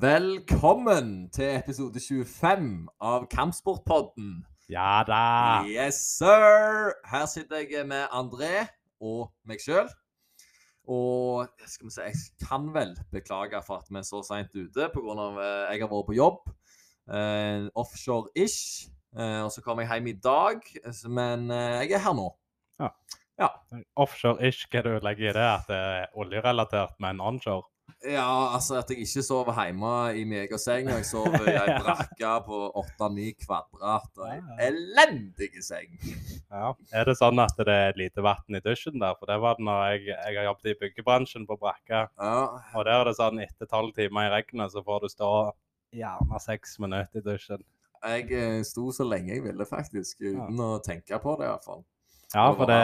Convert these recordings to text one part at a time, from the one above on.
Velkommen til episode 25 av Kampsportpodden. Ja da. Yes, sir! Her sitter jeg med André og meg sjøl. Og skal vi si, jeg kan vel beklage for at vi er så seint ute pga. at jeg har vært på jobb. Uh, Offshore-ish. Uh, og så kom jeg hjem i dag, men uh, jeg er her nå. Offshore-ish, hva du legger i det? At det er oljerelatert, men onshore? Ja, altså at jeg ikke sover hjemme i min egen seng. Jeg sover i ei brakke på 8-9 kvadrat. og ei Elendig seng. Ja. Er det sånn at det er lite vann i dusjen der? For det var det når jeg, jeg har jobbet i byggebransjen på brakka. Ja, Og der er det sånn etter tolv timer i regnet, så får du stå gjerne seks minutter i dusjen. jeg eh, sto så lenge jeg ville, faktisk, uten å tenke på det. i hvert fall. Ja, for det,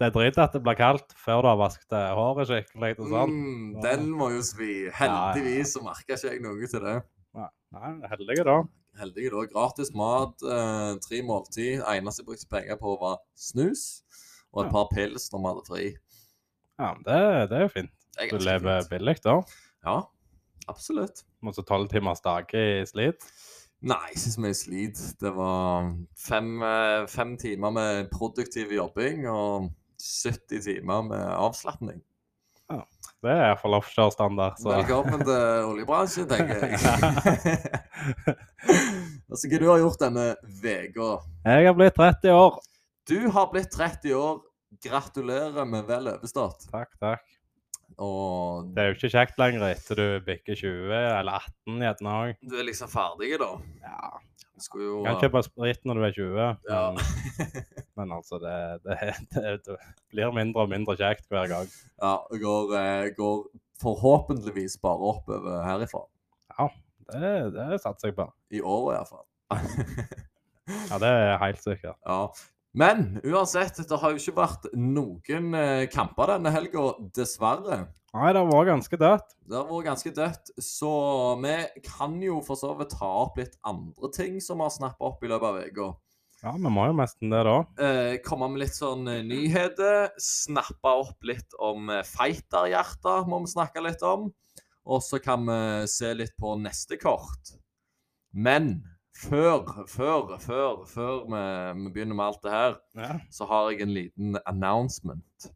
det er dritt at det blir kaldt før du har vasket håret skikkelig og sånn. Mm, den må jo svi. Heldigvis så merka ikke jeg noe til det. Nei, Nei, heldige da. Heldig da. Gratis mat, eh, tre måltid. Eneste jeg brukte penger på, var snus og et Ja. par pils når vi hadde fri. Ja, men det, det er jo fint. Er Du lever fint. billig da. Ja, absolutt. Måtte tolv timers dag i slit. Nei, ikke så mye slit. Det var fem, eh, fem timer med produktiv jobbing og 70 timer med avslapning. Det er iallfall offshore-standard. så- Velkommen til oljebransjen, tenker jeg. altså, hva du har gjort denne uka? Jeg har blitt 30 år. Du har blitt 30 år. Gratulerer med vel overstått. Takk, takk. Og Det er jo ikke kjekt lenger etter du bikker 20, eller 18 gjerne òg. du er liksom ferdig, da. Ja. Du skulle jo Kan kjøpe sprit når du er 20, Ja. men, men altså, det, det, det, det blir mindre og mindre kjekt hver gang. ja, det går, eh, går forhåpentligvis bare oppover herifra. Det, det satser jeg på. I år, iallfall. Ja, det er helt sikkert. Ja. Men uansett, det har jo ikke vært noen eh, kamper denne helga, dessverre. Nei, det har vært ganske dødt. Det har vært ganske dødt, så vi kan jo for så vidt ta opp litt andre ting som vi har snappa opp i løpet av uka. Ja, vi må jo nesten det, da. Eh, komme med litt sånn eh, nyheter. Snappe opp litt om eh, fighterhjerter, må vi snakke litt om. Og så kan vi se litt på neste kort. Men før, før, før, før vi, vi begynner med alt det her, Ja. så har jeg en liten announcement.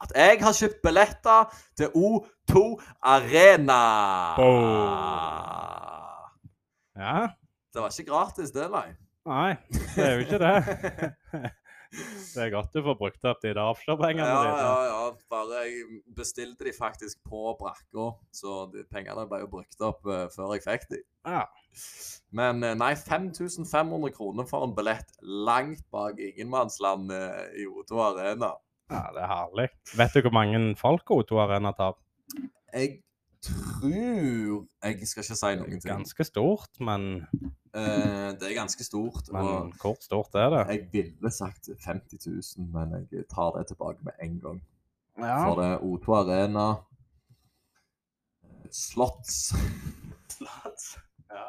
At jeg har kjøpt billetter til O2 Arena. ja. Det var ikke gratis, det, nei. Nei, det er jo ikke det. Det er godt du får brukt opp de offshore-pengene Ja, dine. ja, ja. Bare jeg bestilte de faktisk på brakka, så de pengene ble jo brukt opp uh, før jeg fikk de. Ja. Men eh, nei, 5500 kroner for en billett langt bak ingenmannslandet i O2 Arena. ja, det er herlig. Vet du hvor mange folk O2 Arena tar? Jeg tror Jeg skal ikke si noen ting. Ganske stort, men, Eh, det er ganske stort. men og hvor stort er det? jeg ville sagt 50 000, men jeg tar det tilbake med en gang. Ja. For det er O2 Arena Slotts ja.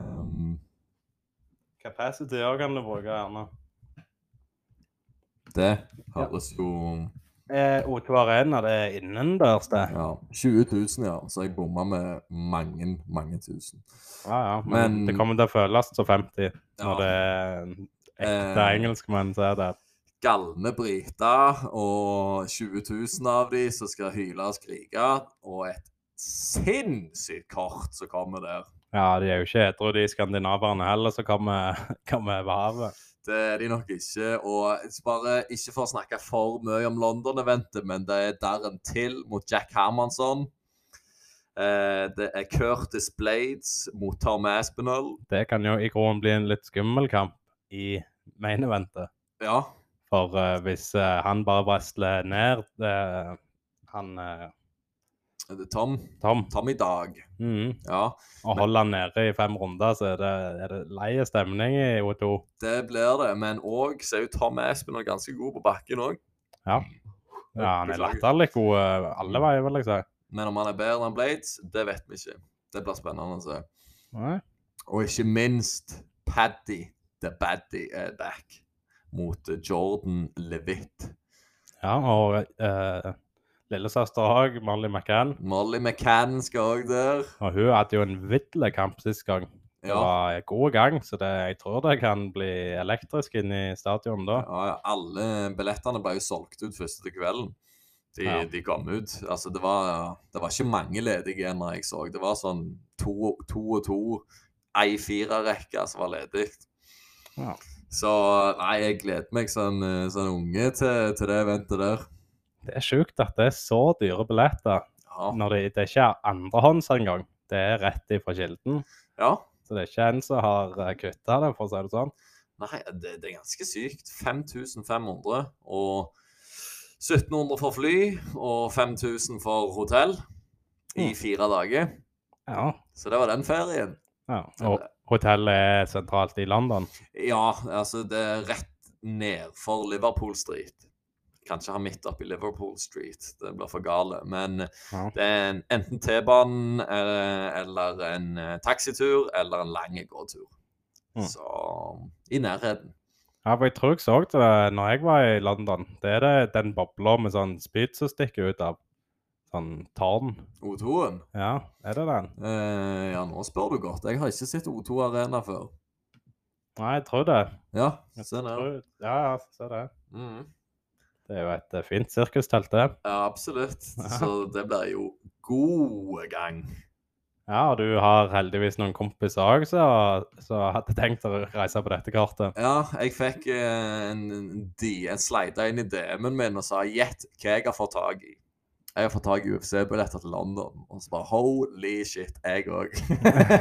um, Capacity òg kan du bruke, gjerne. Det høres jo Eh, O2 Arena, det er innendørs, det. Ja, 20 000, ja. Så jeg bomma med mange, mange tusen. Ja, ja. Men, Men- det kommer til å føles som 50 Ja. når det er ekte Eh. engelskmenn som er der. Galne briter og 20 000 av de som skal hyle og skrike. Og et sinnssykt kort som kommer der. Ja, de er jo ikke edru, de skandinaverne heller, som kommer, kommer over havet. Det er de nok ikke. Og bare ikke for å snakke for mye om London-eventet, men det er Darren Till mot Jack Hermansson. Eh, det er Curtis Blades mot Tom Aspinall. Det kan jo i grunnen bli en litt skummel kamp i main eventet. Ja. For eh, hvis eh, han bare wrestler ned eh, han er Tom. Tom Tom i dag. Mm. Ja. og holder han nede i fem runder, så er det, er det leie stemning i O2. Det blir det. Men òg er jo Tom Aspinall ganske god på bakken òg. Ja. Ja, han er latterlig god eh, alle veier, vil jeg si. Men om han er bedre enn Blades, det vet vi ikke. Det blir spennende å se. Nei. Og ikke minst Paddy the Baddy er back mot Jordan Levitt. Ja, og eh, lillesøster òg, Molly McCann. Molly McCann skal òg der. Og hun hadde jo en vill kamp sist gang. Det Ja. var en god gang, så det, jeg tror det kan bli elektrisk inne i stadion da. Ja, alle billettene ble jo solgt ut første kvelden. De, Ja. de kom ut. Altså, det var, det var ikke mange ledige når jeg så. Det var sånn to, to og to, ei firerrekke som var ledig. Ja. Så nei, jeg gleder meg som sånn unge til, til det eventet der. Det er sjukt at det er så dyre billetter Ja. når det, det er ikke andrehånds engang. Det er rett ifra kilden. ja. Så det er ikke en som har kutta det, for å si det sånn. Nei, det, det er ganske sykt. 5500 og 1700 for fly og 5000 for hotell i Mm. fire dager. Ja. Så det var den ferien. ja. Og hotellet er sentralt i London. Ja, altså det er rett ned for Liverpool Street. Kan ikke ha midt oppi Liverpool Street, det blir for gale. Men Ja. det er en, enten T-banen eh, eller en eh, taxitur eller en lang gåtur. Mm. Så i nærheten. Ja, for jeg tror jeg så det når jeg var i London. Det er det, den bobla med sånn spyd som stikker ut av sånn tårn. O2-en. Ja, er det den? Eh, ja, nå spør du godt. Jeg har ikke sett O2 Arena før. Nei, jeg tror det. Ja, se der. tror, ja, se det. Mhm. Det er jo et eh, fint sirkustelt, det. Ja, absolutt. Så det blir jo god gang. Ja, og du har heldigvis noen kompiser òg som hadde tenkt å reise på dette kartet. Ja, jeg fikk eh, en, en, D- inn i DM-en min og sa 'gjett hva jeg har fått tak i'. Jeg har fått tak i UFC-billetter til London. Og så bare holy shit, jeg òg.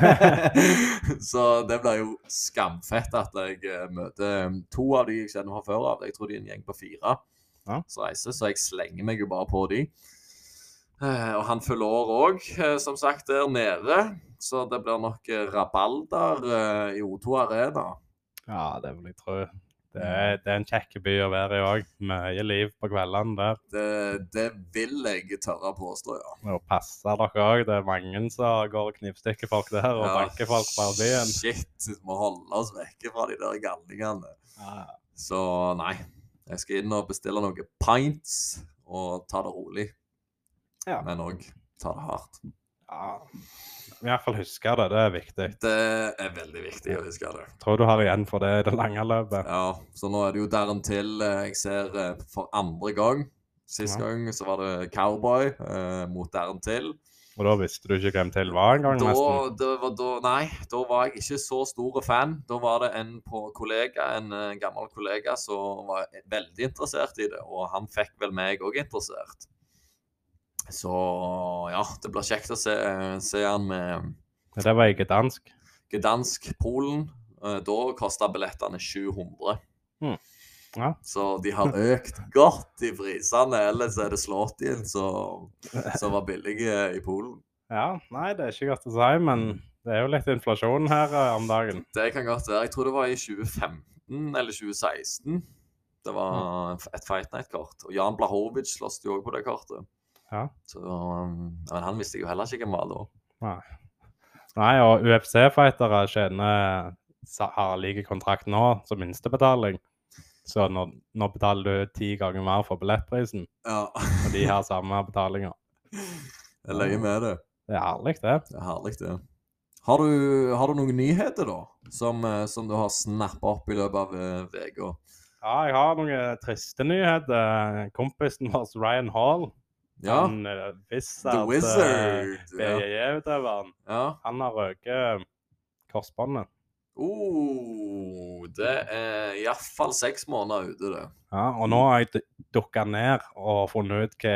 så det blir jo skamfett at jeg eh, møter to av de jeg kjenner fra før av. Jeg tror de er en gjeng på fire Ja. som reiser, så jeg slenger meg jo bare på de. Eh, og han fyller år òg, som sagt, der nede. Så det blir nok eh, rabalder eh, i O2 Arena. Ja, det vil jeg tro. Det er, det er en kjekk by å være i òg. Mye liv på kveldene der. Det, det vil jeg tørre påstå, ja. Og passer dere òg. Det er mange som går og knivstikker folk der og Ja, banker folk fra byen. Shit, vi må holde oss vekke fra de der galningene. Ja. Så nei. Jeg skal inn og bestille noen pints og ta det rolig. Ja. Men òg ta det hardt. ja. I hvert fall huske det. Det er viktig. Det er veldig viktig å huske det. Tror du har igjen for det i det lange løpet. Ja, så nå er det jo der en til eh, jeg ser eh, for andre gang. Sist Ja. gang så var det Cowboy eh, mot der en til. Og da visste du ikke hvem til var engang, nesten. da, nei, da var jeg ikke så stor fan. Da var det en på kollega, en eh, gammel kollega som var veldig interessert i det, og han fikk vel meg òg interessert. Så ja, det blir kjekt å se, se han med Det var ikke dansk. Gdansk-Polen. Eh, Da kosta billettene 700. Mm. Ja. Så de har økt godt i prisene. Ellers er det Slåttien som var billig i Polen. Ja, nei, det er ikke godt å si, men det er jo litt inflasjon her eh, om dagen. Det kan godt være. Jeg tror det var i 2015 eller 2016. Det var et Fight Night-kort. Og Jan Blahovic sloss jo òg på det kartet. Ja. Så, um, men han visste jo heller ikke hvem var da. Nei, nei og UFC-fightere tjener har like kontrakt nå som minstebetaling. Så nå, nå betaler du ti ganger mer for billettprisen, Ja. og de har samme betalinga. Jeg legger med det. Det er herlig, det. Det er herlig, det. Har du, har du noen nyheter, da? Som, eh, som du har snappa opp i løpet av uka? Ja, jeg har noen triste nyheter. Kompisen vår Ryan Hall, Ja. han Wizard. BJJ-utøveren, ja. han har røket korsbåndet. Oh, det er iallfall seks måneder ute, det. Ja, og nå har jeg dukka ned og funnet ut hva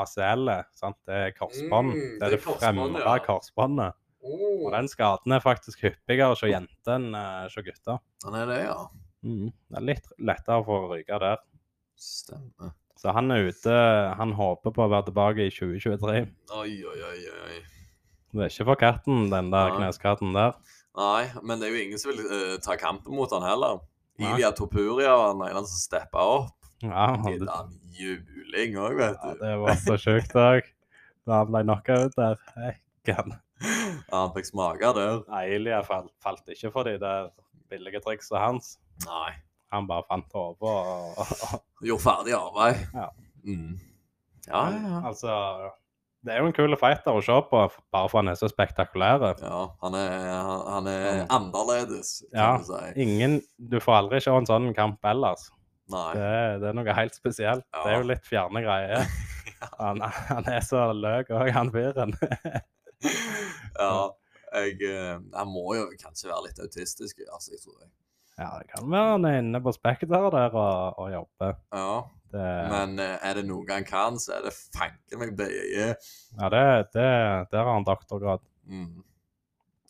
ACL er. sant? Det er korsbånd. Mm, det er det fremre ja. korsbåndet. Og Oh. den skaden er faktisk hyppigere hos jenter enn eh, hos gutter. Den er det, ja. Mm. Det er litt lettere for å ryke der. Stemmer. Så han er ute. Han håper på å være tilbake i 2023. Oi, oi, oi, oi. Det er ikke for katten, den der kneskatten der. Nei, men det er jo ingen som vil eh, ta kampen mot han heller. Nei. Ilya Topuria var den ene som steppa opp. Ja, Gitt det, han juling òg, vet du. ja, det var så sjukt òg. Da han ble knocka ut der. Hekken. Ja, han fikk smake der. Nei, Ilja fall, falt ikke for de der billige triksene hans. Nei. Han bare fant hodet og Gjorde ferdig arbeid. Ja. Mm. Ja, ja, ja. Altså, det er jo en kul fighter å se på, bare for han er så spektakulær. ja han er, han, er Ja. annerledes, kan Ja. du si. Ingen Du får aldri se en sånn kamp ellers. Nei. Det, det er noe helt spesielt. Det er jo litt fjerne greier. Han, han er så løk òg, han fyren. Ja. Jeg, jeg, må jo kanskje være litt autistisk, altså, jeg tror jeg. Ja, det kan være han er inne på Spekter der og, og jobber. Ja. Det, Men eh, er det noe han kan, så er det fanken meg bøye. ja, det, det, der har han doktorgrad. Mm.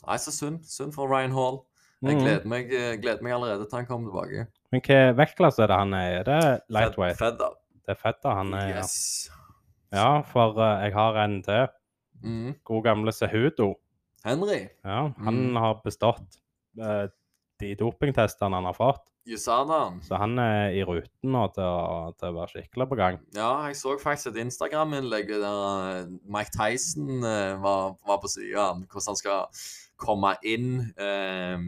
Nei, så synd. Synd for Ryan Hall. Jeg Mhm. gleder meg, eh, gleder meg allerede til han kommer tilbake. Men hva vektklasse er det han er i? Er det lightweight? Fed, fed. Det er fedda han er. ja. Yes. Ja, for uh, jeg har en til. Mm. God gamle Sehudo. Henry, Ja, han Mm. har bestått eh, de dopingtestene han har fått. Yusadan. Så han er i ruten nå til å, til å være skikkelig på gang. Ja, jeg så faktisk et Instagram-innlegg der eh, Mike Tyson eh, var, var på sida. Hvordan han skal komme inn eh,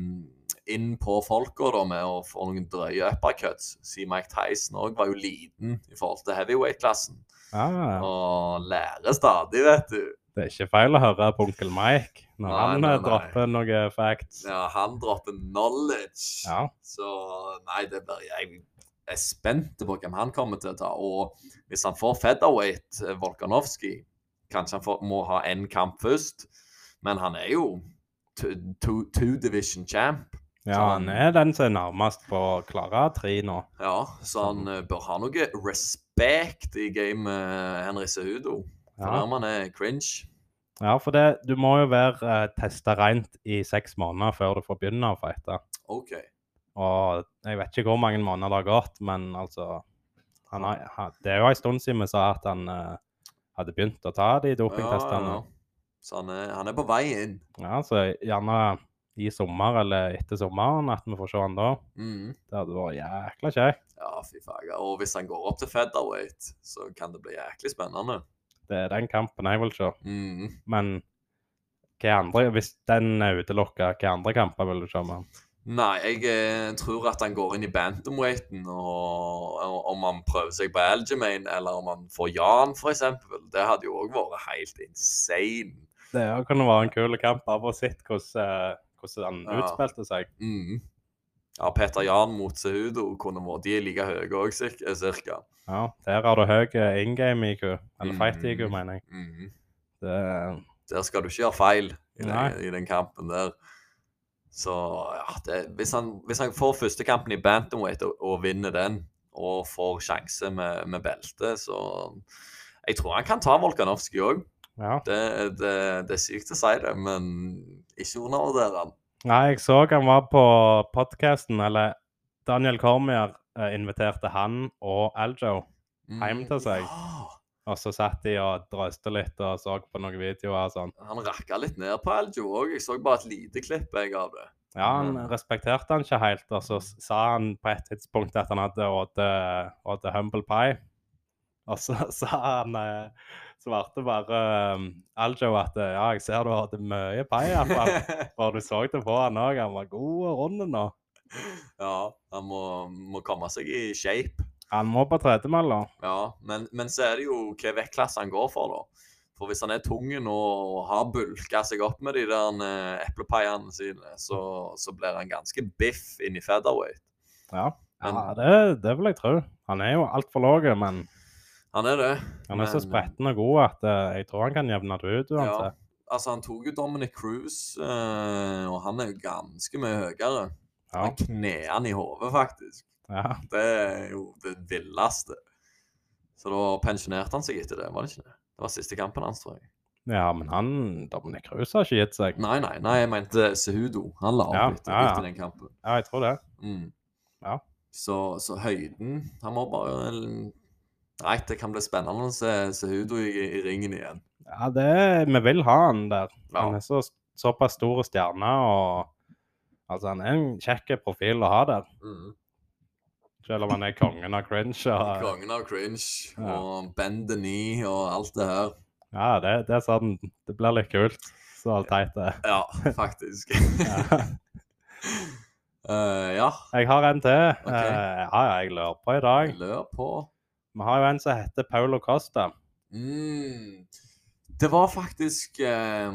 inn på folka da, med å få noen drøye uppercuts. Siden Mike Tyson òg var jo liten i forhold til heavyweight-klassen. Ah. Og lærer stadig, vet du. Det er ikke feil å høre på onkel Mike når Nei, han nei, eh, nei. dropper noen facts. Ja, han dropper knowledge. Ja. Så nei, det blir jeg er spent på hvem han kommer til å ta. Og hvis han får featherweight Volkanovskij, Volkanovski, kanskje han får, må ha én kamp først. Men han er jo two, two, two division champ. Ja, han han- er den som er nærmest på å klare tre nå. Ja, så han eh, bør ha noe respekt i game uh, Henry Cejudo. For Ja. cringe. Ja, for det, du må jo være uh, testa rent i seks måneder før du får begynne å fighte. OK. Og jeg vet ikke hvor mange måneder det har gått, men altså han har, han, Det er jo en stund siden vi sa at han uh, hadde begynt å ta de dopingtestene. Ja, ja. Så han er, han er på vei inn. Ja, så gjerne i sommer eller etter sommeren at vi får se han da. Mm. Det hadde vært jækla kjekt. Ja, fy fager. Og hvis han går opp til featherweight, så kan det bli jæklig spennende. Det er den kampen jeg vil se. Mm. Men hva andre, hvis den er utelukka, hva andre kamper vil du se med han? Nei, jeg eh, tror at han går inn i bantamweighten, og, og om han prøver seg på Algemane, eller om han får Jan, eksempel. Det hadde jo òg vært helt insane. Det kunne vært en kul kamp, bare for å se hvordan, eh, hvordan han Ja. utspilte seg. Mhm. Ja, Peter Jan mot Sehudo kunne vært De er like høye òg, cirka. Ja, der har du høy eh, in game-IQ. Eller Mm. fight-IQ, mener jeg. Mhm. Det, Der skal du ikke gjøre feil i den, i den kampen der. Så ja, det, hvis, han, hvis han får første kampen i bantamweight og, og vinner den, og får sjanse med, med belte, så Jeg tror han kan ta Volkanovski òg. ja. Det, det, det er sykt å si det, men ikke undervurder han. Nei, jeg så han var på podkasten, eller Daniel Cormier eh, inviterte han og Aljo. hjem til seg. Og så satt de og drøste litt og så på noen videoer og sånn. han rakka litt ned på Aljo òg. Jeg så bare et lite klipp jeg av det. Ja, han Mm. respekterte han ikke helt, og så sa han på et tidspunkt at han hadde åt humble pie. Og så sa han eh, Svarte bare um, Aljo at eh, ja, jeg ser du har hatt mye pai, iallfall. For du så det på han òg. Han var god og rund nå. ja, han må, må komme seg i shape. Han må på tredemølla. Ja, men, men så er det jo hva vektklasse han går for, da. For hvis han er tung og har bulka seg opp med de der eh, eplepaiene sine, så, så blir han ganske biff inni featherweight. Ja, Men- ja det, det vil jeg tro. Han er jo altfor lav, men Han er det. han er så men- spretten og god at uh, jeg tror han kan jevne det ut Ja, uansett. altså, han tok jo Dominic Cruise, uh, og han er jo ganske mye høyere. Ja. Han kner han i hodet, faktisk. ja. Det er jo det villeste. Så da pensjonerte han seg etter det, var det ikke det? Det var siste kampen hans, tror jeg. ja, men han Dominic Cruz har ikke gitt seg. Nei, nei, nei, jeg mente Sehudo. Han la opp Ja, ja, ja. etter den kampen. Ja, jeg tror det. Mm. Ja. Så, så høyden Han må bare Nei, det kan bli spennende å se Cejudo i, i ringen igjen. Ja, det, vi vil ha han der. Ja. Han er så, såpass stor stjerne, og altså, han er en kjekk profil å ha der. Mm. Selv om han er kongen av cringe. Og, Kongen av cringe Ja. og bend the knee og alt det her. ja, det, det er sånn Det blir litt kult. Så teit det er. Ja, faktisk. Ja. Uh, ja, Jeg har en til. Okay. Uh, ja, ja, jeg lurer på i dag. lør på. Vi har jo en som heter Paulo Costa. Mm. Det var faktisk eh,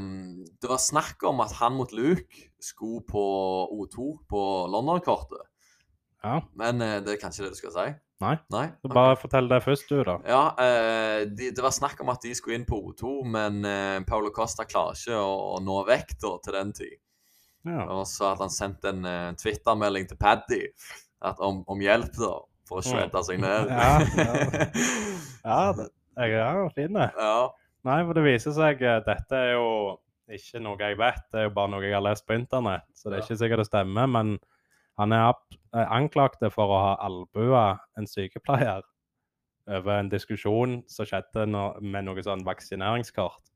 Det var snakk om at han mot Luke skulle på O2 på London-kortet. Ja. Men eh, det er kanskje det du skal si? Nei. Nei? Så bare fortell det først, du, da. Ja, eh, de, det var snakk om at de skulle inn på O2, men eh, Paulo Costa klarer ikke å, nå vekta til den tid. Ja. Og så hadde han sendt en Twitter-melding til Paddy om, om hjelp, da, for å shredde seg ned. Ja, ja. Ja, jeg er fin, det. ja. Nei, for det viser seg eh, Dette er jo ikke noe jeg vet, det er jo bare noe jeg har lest på internett. Så det er ikke sikkert det stemmer, men han er eh, anklagt for å ha albua en sykepleier over en diskusjon som skjedde med noe sånn vaksineringskort.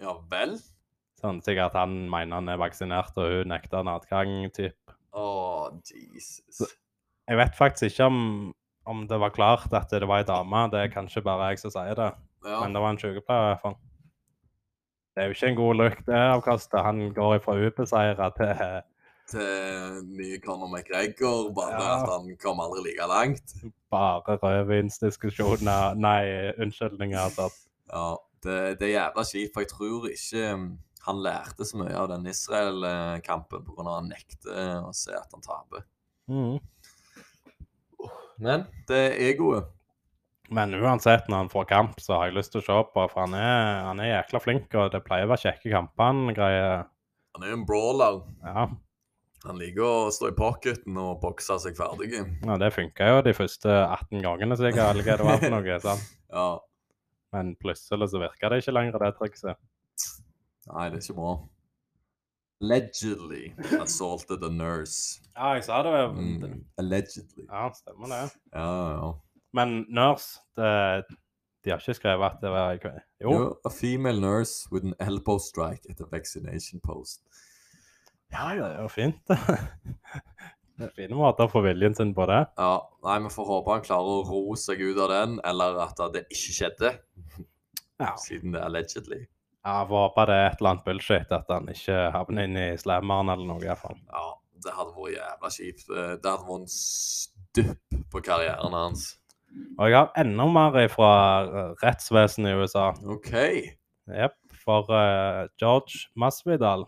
ja vel? Sånn sikkert at han mener han er vaksinert, og hun nekter han adgang, typ. Å, Jesus. Jeg vet faktisk ikke om, om det var klart at det var ei dame. Det er kanskje bare jeg som sier det. Ja. Men det var en sykepleier i hvert fall. Det er jo ikke en god lukt, det avkastet. Han går ifra ubeseira til Til nye Conor McGregor, bare Ja. at han kom aldri like langt. bare rødvinsdiskusjoner Nei, unnskyldninger. Altså. Ja, det, det er jævla kjipt, for jeg tror ikke um, han lærte så mye av den Israel-kampen pga. at han nekter å se at han taper. Mm. Men det er egoet. Men uansett, når han får kamp, så har jeg lyst til å se på, for han er, han er jækla flink, og det pleier å være kjekke kamper. Han greier Han er jo en brawler. Ja, Han liker å stå i pocketen og bokse seg ferdig. ja det funka jo de første 18 gangene, sikkert, eller hva det var for noe. sant? Ja. Men plutselig så virka det ikke lenger, det trikset. Nei, det er ikke bra. Allegedly assaulted a nurse. Ja, jeg sa det. Mm, allegedly. Ja, stemmer det. Ja, ja. Men Nurse, det, de har ikke skrevet at det var Jo. Jo, a female nurse with an elbow strike at a vaccination post. Ja, ja, det er jo fint. fine måter å få viljen sin på det. Ja, nei, vi får håpe han klarer å ro seg ut av den, eller at det ikke skjedde, Ja. siden det er allegedly. Ja, Jeg får håpe det er et eller annet bullshit, at han ikke havner inn i slammeren eller noe. i hvert fall. Ja, det hadde vært jævla kjipt. Eh, Det hadde vært en stupp på karrieren hans. Og jeg har enda mer fra eh, rettsvesenet i USA. OK. Jepp. For uh, George Masvidal,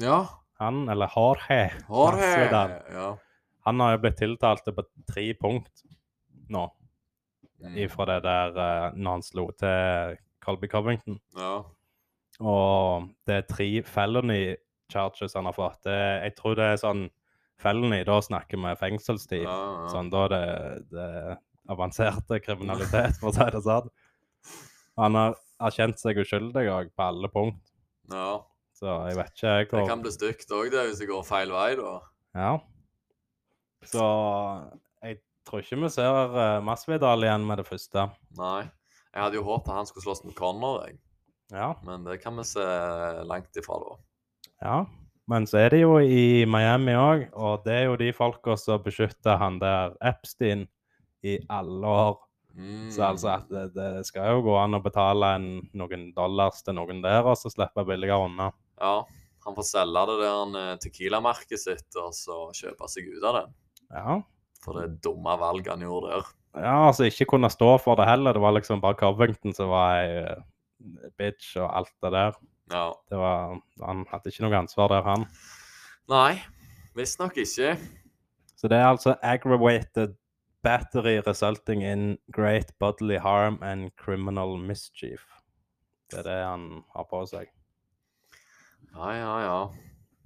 Ja. han, eller Jorge Jorge. Masvidal, Ja. han har jo blitt tiltalt på tre punkt nå, Mm. ifra det der uh, når han slo til Colby Covington. Ja. Og det er tre felony charges han har fått. Det, jeg tror det er sånn felony, da snakker vi fengselstid. Ja, ja. Sånn, da er det, det er avanserte kriminalitet, for å si det sånn. Han har erkjent seg uskyldig òg, på alle punkt. ja. Så jeg vet ikke jeg Det kan bli stygt òg, det, hvis det går feil vei, da. Ja. Så jeg tror ikke vi ser uh, Masvidal igjen med det første. Nei. Jeg hadde jo håpet han skulle slåss med Connor, jeg. Ja. men det kan vi se langt ifra, da. ja. Men så er det jo i Miami òg, og det er jo de folka som beskytter han der Epstein i alle år. Mm. Så altså at det, det skal jo gå an å betale en, noen dollars til noen der, og så slippe billigere unna. Ja, han får selge det der eh, Tequila-merket sitt, og så kjøpe seg ut av det. Ja. For det dumme valget han gjorde der. ja, altså ikke kunne stå for det heller. Det var liksom bare Covington som var ei eh, bitch og alt det der. Ja. Det var, han hadde ikke noe ansvar der, han. Nei, visstnok ikke. Så det er altså aggravated battery resulting in great bodily harm and criminal mischief. Det er det han har på seg. Ja, ja, ja.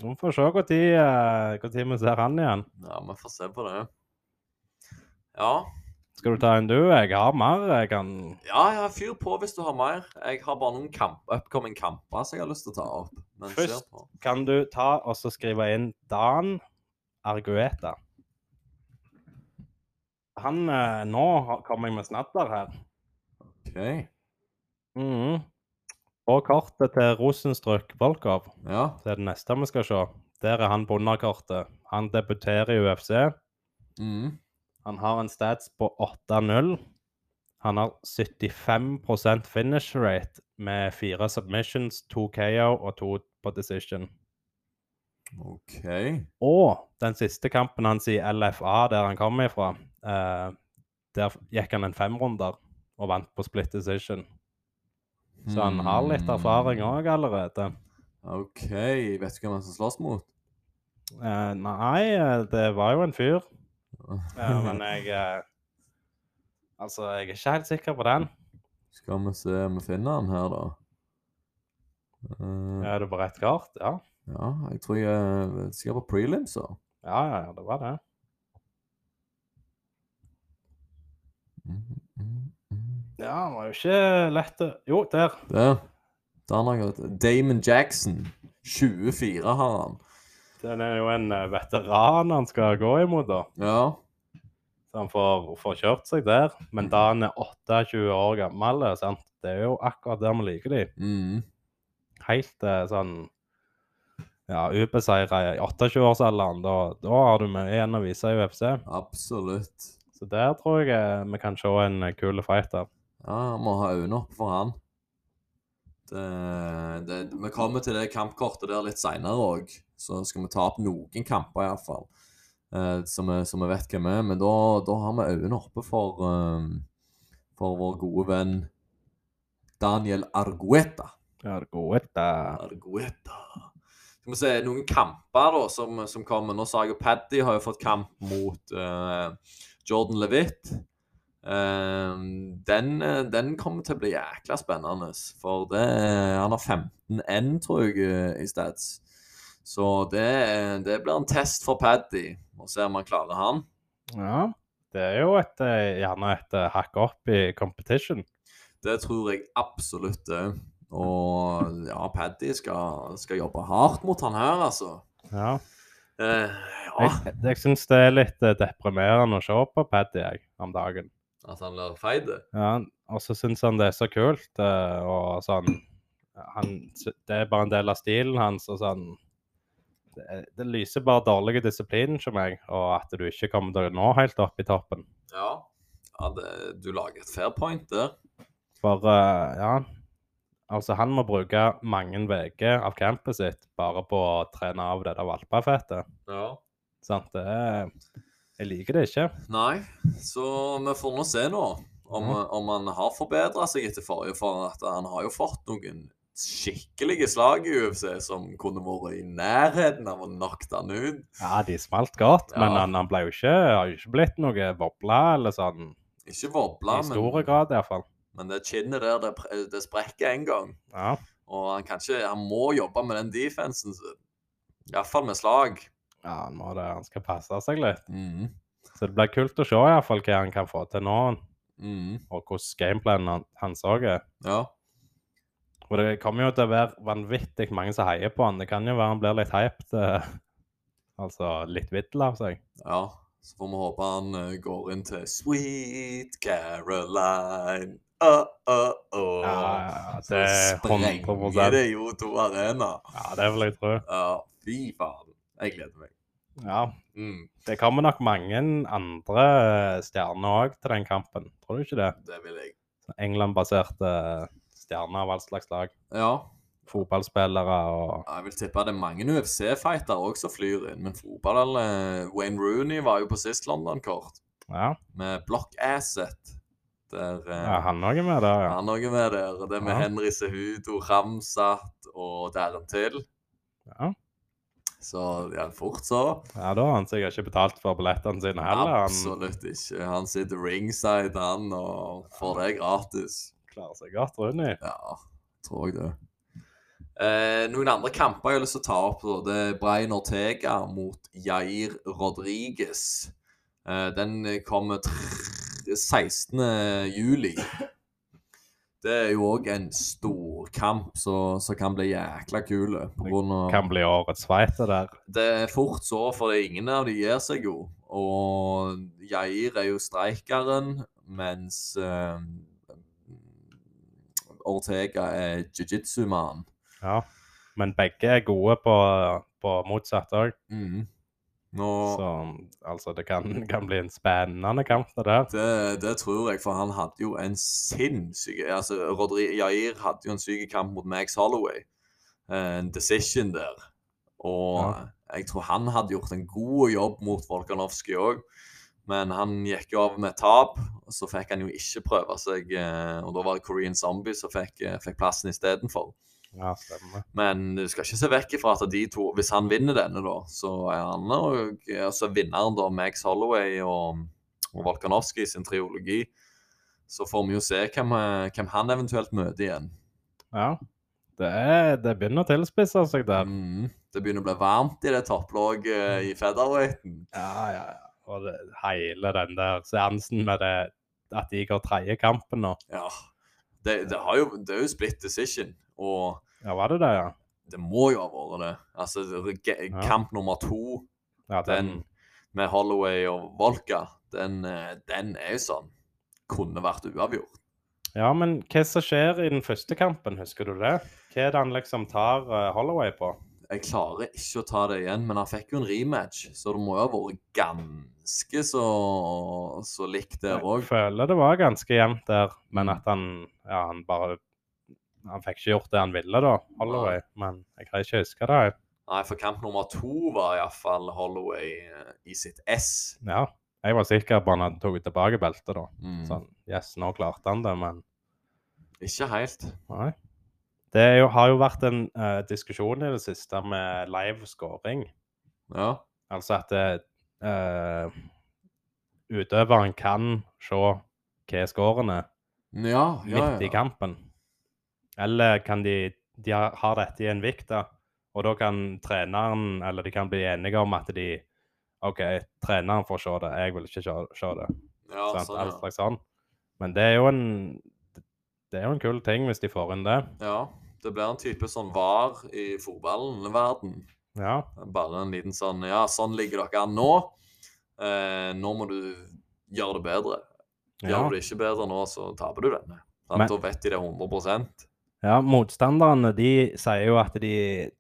Vi får se når eh, vi ser han igjen. Ja, vi får se på det. Ja. Skal du ta en du? Jeg har mer. Jeg kan Ja, ja, fyr på hvis du har mer. Jeg har bare noen kamp, upcoming kamper som jeg har lyst til å ta opp. Men Først- på. Kan du ta og så skrive inn Dan Argueta? Han eh, Nå kommer jeg med snadder her. OK. Mhm. På kortet til Rosenstrøk Volkov, Ja. så er det neste vi skal se. Der er han på underkortet. Han debuterer i UFC. Mm. Han har en stats på 8-0. Han har 75% finish rate med fire submissions, to KO og to på decision. OK. Og den siste kampen hans i LFA, der han kom ifra, eh, der gikk han en femrunder og vant på split decision. Så han har litt erfaring Hmm. òg allerede. OK. Vet du hvem han skal slåss mot? Eh, nei, eh, det var jo en fyr. Ja, men jeg eh, Altså, jeg er ikke helt sikker på den. Skal vi se om vi finner den her, da. Uh, Er du på rett kart? Ja. ja, jeg tror jeg skal på prelims, da. Ja, ja, ja, det var det. Mm, mm, mm. Ja, det var jo ikke lett å Jo, der. Der. Der har jeg. Damon Jackson. 24 har han. Den er jo en eh, veteran han skal gå imot, da. Ja. Så han får, får kjørt seg der. Men da han er 28 år gammel, eh, sant? det er jo akkurat der vi liker de. Mm. Helt eh, sånn ja, ubeseira i 28-årsalderen. Da, da har du med igjen å vise i UFC. Absolutt. Så der tror jeg vi kan se en kul fighter. Ja, må ha øynene opp for han. Det, det, vi kommer til det kampkortet der litt seinere òg, så skal vi ta opp noen kamper iallfall. Eh, så, vi, så vi vet hvem vi er. Men da, da har vi øynene oppe for, eh, for vår gode venn Daniel Argueta. Argueta. Argueta. Skal vi se noen kamper da som, som kommer. Nå sa jeg jo Paddy har jo fått kamp mot uh, Jordan Levitt. Uh, den, den kommer til å bli jækla spennende. For det, han har 15-1, tror jeg, i stats. Så det, det blir en test for Paddy. Og se om han klarer han. Ja. Det er jo et, eh, gjerne et eh, hakk opp i competition. Det tror jeg absolutt det. Og ja, Paddy skal, skal jobbe hardt mot han her, altså. Ja. Eh, ja. Jeg, jeg syns det er litt eh, deprimerende å se på Paddy jeg, om dagen. At han blir feit? Ja, og så syns han det er så kult, og sånn han, Det er bare en del av stilen hans, og sånn det, lyser bare dårlig disiplin hos meg, og at du ikke kommer til å nå helt opp i toppen. Ja. ja det, du lager et fair point der. For uh, ja Altså, han må bruke mange uker av campet sitt bare på å trene av det der valpefettet. Ja. Sant? Det er Jeg liker det ikke. Nei, så vi får nå se nå om, om han har forbedra seg etter forrige. For at han har jo fått noen skikkelige slag i UFC som kunne vært i nærheten av å knocke han ut. Ja, de smalt godt, men han, han ble jo ikke, har jo ikke blitt noe vobla eller sånn. Ikke vobla, I stor men, grad, iallfall. men det kinnet der, det, det sprekker en gang. Ja. Og han kan ikke Han må jobbe med den defensen sin. Iallfall med slag. ja, han må det. Han skal passe seg litt. Mhm. Så det blir kult å se iallfall hva han kan få til nå, Mhm. og hvordan gameplanen han- hans òg er. Ja. For det kommer jo til å være vanvittig mange som heier på han. Det kan jo være han blir litt hyped. eh, altså litt vittel av seg. Ja, så får vi håpe han eh, går inn til Sweet Caroline. Uh, uh, uh. Ja, ja, Så det er sprenger 100 det jo to arena. Ja, det vil jeg tro. Ja, fy faen. Jeg gleder meg. Ja, Mm, Det kommer nok mange andre stjerner òg til den kampen. Tror du ikke det? det vil jeg. England-baserte stjerner av all slags lag. Ja, Fotballspillere og jeg vil tippe det er mange UFC-fightere òg som flyr inn. Men fotball eh, Wayne Rooney var jo på sist London-kort Ja, med Block Asset. Der eh, ja han òg er med der, ja. Han er noe med der. Det med Ja. Henry Sehudo, Ramsat og Darren Till. ja. Så ja, fort så. Ja, Da har han sikkert ikke betalt for billettene sine heller. Han Absolutt ikke. Han sitter ringside, han, og får det gratis. Klarer seg godt, Rune. Ja, tror jeg det. Eh, noen andre kamper jeg har lyst til å ta opp. da. Det er Brian Ortega mot Jair Rodriguez. Eh, den kommer 16. juli. Det er jo òg en storkamp som kan bli jækla kul. Kan bli årets fight, det der. det er fort så, for ingen av de gir seg jo. Og Jair er jo streikeren, mens eh, Ortega er jiu-jitsu-mann. Ja. Men begge er gode på, på motsatt òg. Mm. Nå, Så altså, det kan, kan bli en spennende kamp, det der. det, det tror jeg, for han hadde jo en sinnssyk altså, Rodri Jair hadde jo en syk kamp mot Max Holloway. En decision der. Og Ja. jeg tror han hadde gjort en god jobb mot Volkanovski òg. Men han gikk jo av med tap, og så fikk han jo ikke prøve seg. eh, Og da var det Korean Zombie som fikk, eh, fikk plassen istedenfor. Ja, stemmer. Men du skal ikke se vekk ifra at de to Hvis han vinner denne, da, så er han og altså vinneren, da, Max Holloway og, og Volkanovski sin triologi. Så får vi jo se hvem, eh, hvem han eventuelt møter igjen. Ja. Det, er, det begynner å tilspisse seg der. Mm. Det begynner å bli varmt i det topplaget i featherweighten. Ja, ja, ja. Og det, hele den der seansen med det at de går tredje kampen nå. Ja. Det, det, har jo, det er jo split decision, og Ja, var det det, ja? det må jo ha vært det. Altså, Ja. kamp nummer to, ja den med Holloway og Volka, den, eh, den er jo sånn Kunne vært uavgjort. Ja, men hva som skjer i den første kampen, husker du det? Hva er det han liksom tar eh, Holloway på? Jeg klarer ikke å ta det igjen, men han fikk jo en rematch, så det må jo ha vært ganske så, så likt der Jeg føler det var ganske jevnt der, men at han Ja, han bare Han fikk ikke gjort det han ville, da, Holloway. Men jeg greier ikke å huske det. Nei, for kamp nummer to var iallfall Holloway eh, i sitt ess. Ja. Jeg var sikker på han hadde tatt tilbake beltet, da. Mm. Sånn, yes, nå klarte han det, men Ikke helt. nei. Det jo, har jo vært en uh, diskusjon i det siste med live scoring. Ja. Altså at eh, utøveren kan se hva scoren er Ja, ja, midt i kampen. Eller kan de De har, dette i en vikt, da. Og da kan treneren, eller de kan bli enige om at de OK, treneren får se det, jeg vil ikke se, se det. ja sånn, Alt slags sånn. Men det er jo en Det er jo en kul ting hvis de får inn det. ja. Det blir en type sånn var i fotballen-verden. Ja. Bare en liten sånn Ja, sånn ligger dere an nå. Eh, nå må du gjøre det bedre. Gjør ja. du det ikke bedre nå, så taper du denne. Men- da vet de det 100% Ja, motstanderne de sier jo at de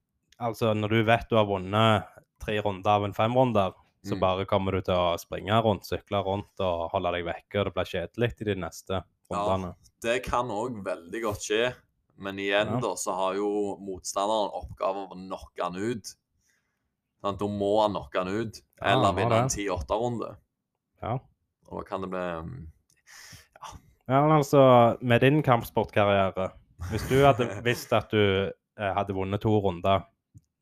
Altså, når du vet du har vunnet tre runder av en femrunder, så Mm. bare kommer du til å springe rundt, sykle rundt og holde deg vekke, og det blir kjedelig i de neste rundene. Det kan òg veldig godt skje, men igjen Ja. da så har jo motstanderen oppgaven å knocke han ut. Sånn, Da må han knocke han ut, eller ja, vinne en 10-8-runde. Ja. Og da kan det bli ja. Ja, men altså, med din kampsportkarriere Hvis du hadde visst at du eh, hadde vunnet to runder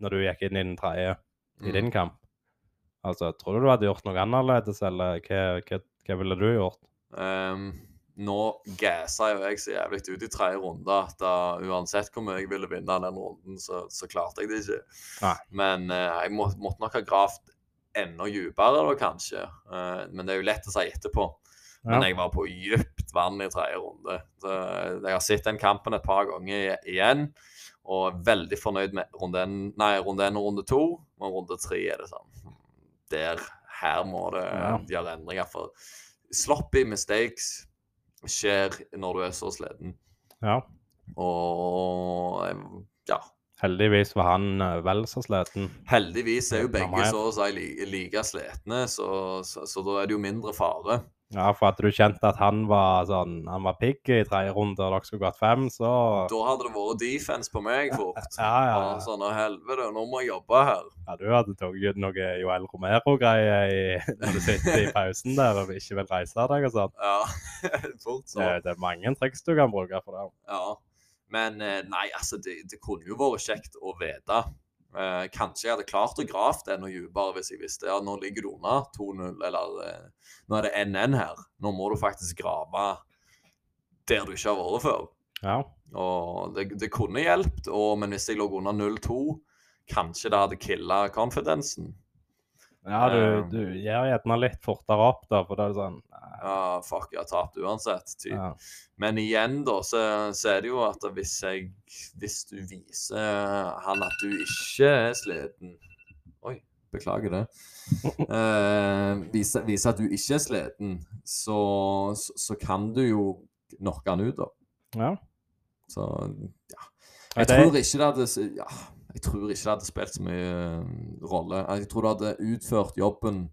når du gikk inn i den tredje i mm. din kamp, altså, tror du du hadde gjort noe annerledes, eller hva, hva, hva ville du gjort? Ehm, nå gassa jo jeg så jævlig ut i tredje runde at da, uansett hvor mye jeg ville vinne den runden, så, så klarte jeg det ikke. Nei. Men uh, jeg må, måtte nok ha gravd enda dypere da, kanskje. Uh, men det er jo lett å si etterpå. Men jeg var på dypt vann i tredje runde. Så jeg har sett den kampen et par ganger igjen, og er veldig fornøyd med runde én nei, runde én og runde to. Men runde tre er det sånn Der, her må det Ja. gjøre endringer. For sloppy mistakes skjer når du er så sliten. ja. Og ja. Heldigvis var han eh, vel så sliten. Heldigvis er jo begge så å si like slitne, så, så, så da er det jo mindre fare. Ja, for hadde du kjent at han var sånn, han var pigg i tredje runde, og dere skulle gått fem, så Da hadde det vært defense på meg fort. Ja, ja, ja. Sånn, «Å, helvete, nå må jeg jobbe her. Ja, du hadde tatt noe Joel Romero-greier når du sitter i pausen der og ikke vil reise deg og sånn. Ja, fort så. Det, det er mange triks du kan bruke for det. Ja. Men eh, nei, altså, det, det kunne jo vært kjekt å vite. Eh, kanskje jeg hadde klart å grave det noe dypere hvis jeg visste ja, nå ligger du under 2-0, eller eh, nå er det 1-1 her. Nå må du faktisk grave der du ikke har vært før. Ja. Og det, det kunne hjulpet, men hvis jeg lå under 0-2, kanskje det hadde killa confidensen. Ja, du, Eh. du gjør gjerne litt fortere opp, da, for da er det sånn Ja, fuck, jeg har tapt uansett. Typ. ja. Men igjen, da, så, så er det jo at hvis jeg Hvis du viser han at du ikke er sliten Oi, beklager det. Eh, viser, viser at du ikke er sliten, så, så, så kan du jo knocke han ut, da. ja. Så. Ja, Jeg det- tror ikke det hadde ja, Jeg tror ikke det hadde spilt så mye eh, rolle. Jeg tror du hadde utført jobben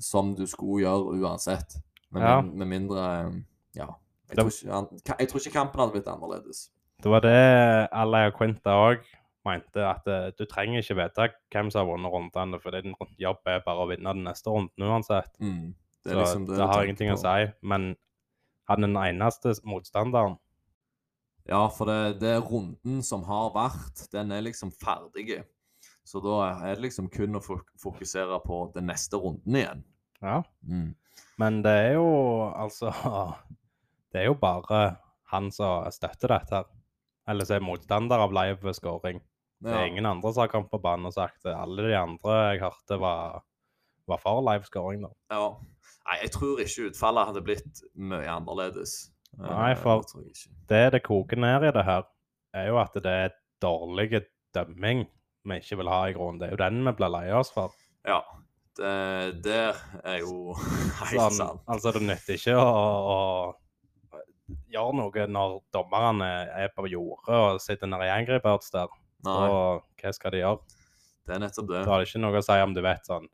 som du skulle gjøre uansett. Med, Ja. min, med mindre eh, Ja. Jeg tror, ikke, jeg tror ikke kampen hadde blitt annerledes. Det var det Alaya Quinta òg mente, at eh, du trenger ikke vite hvem som har vunnet rundene, for din jobb er bare å vinne den neste runden uansett. Mm. Det så liksom det det, har ingenting ingenting å si. Men han er den eneste motstanderen. Ja, for det, det er runden som har vært, den er liksom ferdig. Så da er det liksom kun å fokusere på den neste runden igjen. Ja. Mm. Men det er jo altså Det er jo bare han som støtter dette her. Eller som er motstander av live scoring. Det er Ja. ingen andre som har kommet på banen og sagt det. Alle de andre jeg hørte, var, var for live scoring. da. ja. Nei, jeg tror ikke utfallet hadde blitt mye annerledes. Nei, for- det. Det koker ned i det her, er jo at det er dårlig dømming vi ikke vil ha i grunnen. Det er jo den vi blir lei oss for. Ja. Det, det er jo helt Sånn, sant. altså, det nytter ikke å, å gjøre noe når dommerne er på jordet og sitter nede i Angry der. Og hva skal de gjøre? det er nettopp det. Da har det ikke noe å si om du vet sånn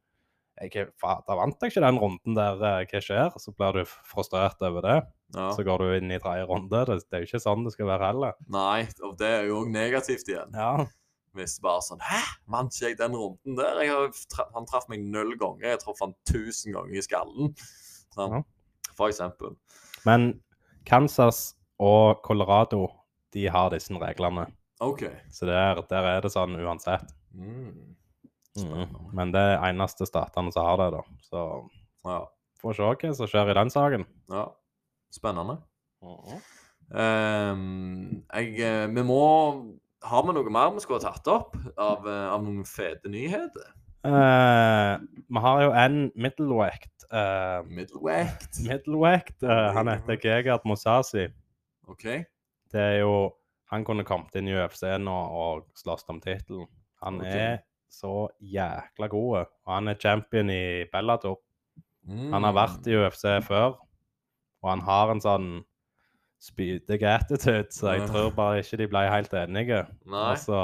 jeg, Da vant jeg ikke den runden der, eh, hva skjer? Så blir du frustrert over det. Ja. Så går du inn i tredje runde. Det, det er jo ikke sånn det skal være heller. Nei, og det er jo òg negativt igjen. Ja. Hvis bare sånn Hæ, vant ikke jeg den runden der? Jeg han traff meg null ganger. Jeg traff han tusen ganger i skallen. Sånn. Ja. For eksempel. Men Kansas og Colorado de har disse reglene. OK. Så der, der er det sånn uansett. Mm. Mm. Men det er eneste statene som har det, da. Så Ja. får se hva som skjer i den saken. ja. Spennende. Ehm, jeg, eh, vi må Har vi noe mer vi skulle ha tatt opp av, eh, av noen fete nyheter? Uh, vi har jo en middleweight. Uh, Middleweight? middleweight. uh, han heter Gegard Mosasi. OK. Det er jo Han kunne kommet inn i UFC nå og slåss om tittelen. Han okay. er så jækla god. Og han er champion i Bellator. Han har vært i UFC før, og han har en sånn spydig attitude, så jeg tror bare ikke de ble helt enige. Nei. Og så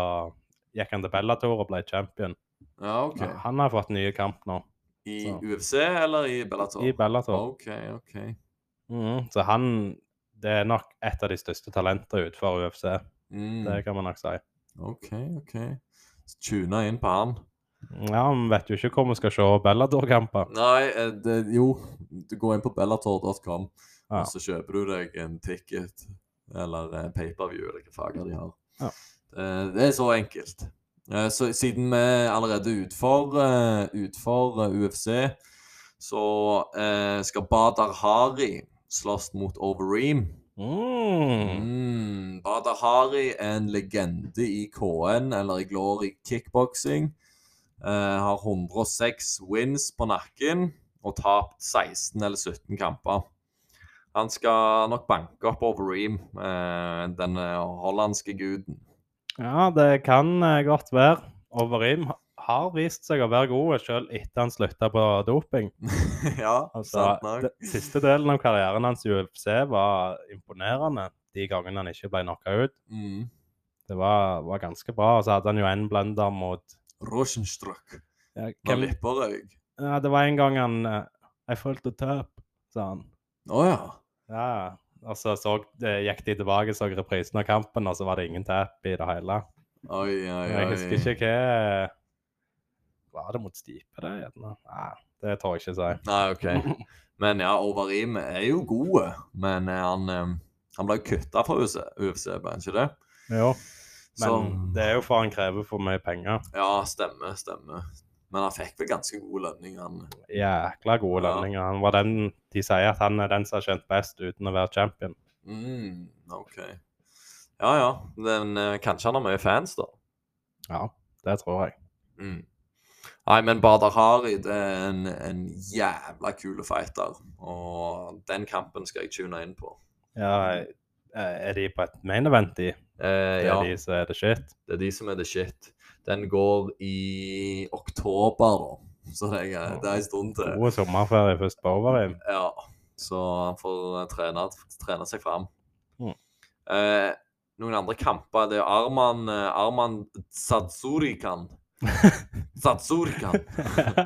gikk han til Bellator og ble champion. Ja, OK. Men Han har fått nye kamp nå, I så. UFC eller i Bellator? i Bellator. OK, OK. Mm, Så han Det er nok et av de største talentene utenfor UFC. Mm. Det kan man nok si. OK, OK. Så Tuna inn på han. Ja, Vi vet jo ikke hvor vi skal se Bellator-kamper. Nei, eh, det, jo. Du går inn på bellator.com, Ja. og så kjøper du deg en ticket eller en paperview, eller hva fager de har. Ja. Eh, Det er så enkelt. Eh, Så siden vi er allerede utfor, utfor UFC, så skal Badar Hari slåss mot Overeem. Mm. Mm. Badar Hari er en legende i KN, eller i Glory Kickboxing. Eh, har 106 wins på nakken og tapt 16 eller 17 kamper. Han skal nok banke opp Overeem, eh, den eh, hollandske guden. Ja, det kan godt være. Overeem har vist seg å være god selv etter han slutta på doping. ja, Altså, sant nok. det, siste delen av karrieren hans i UFC var imponerende. De gangene han ikke ble knocka ut. Mm. Det var, var ganske bra. Og så hadde han jo en blunder mot Rosenstruck. ja, hvem, lipperøyk. ja, Det var en gang han uh, I følte tap, sa han. Å ja. Ja, og så, så uh, gikk de tilbake så reprisen av kampen, og så var det ingen tap i det hele. Oi, oi, oi. Jeg husker ikke hva Var det mot Stipe, det? gjerne? Nei, det tør jeg ikke si. Nei, OK. Men ja, Overim er jo god, men eh, han, han ble kutta fra UFC, UFC, ble han ikke det? Jo, men Så, det er jo for han krever for mye penger. ja, stemmer, stemmer. Men han fikk vel ganske gode lønninger, han. Jækla gode Ja. lønninger. Han var den De sier at han er den som har tjent best uten å være champion. Mm, OK. Ja, ja. Men eh, kanskje han har mye fans, da. Ja, det tror jeg. Mm. Nei, men Badar Hari det er en, en jævla kul fighter. Og den kampen skal jeg tune inn på. Ja, er de på et main event, de? Eh, Det ja, er de som er the shit? det er de som er the shit. Den går i oktober, da. Så det er, det er en stund til. God sommerferie først på Overheim. Ja, så han får trene, trene seg fram. Mm. Eh, noen andre kamper det er Arman, eh, Arman Satsurikan. Satsurikan.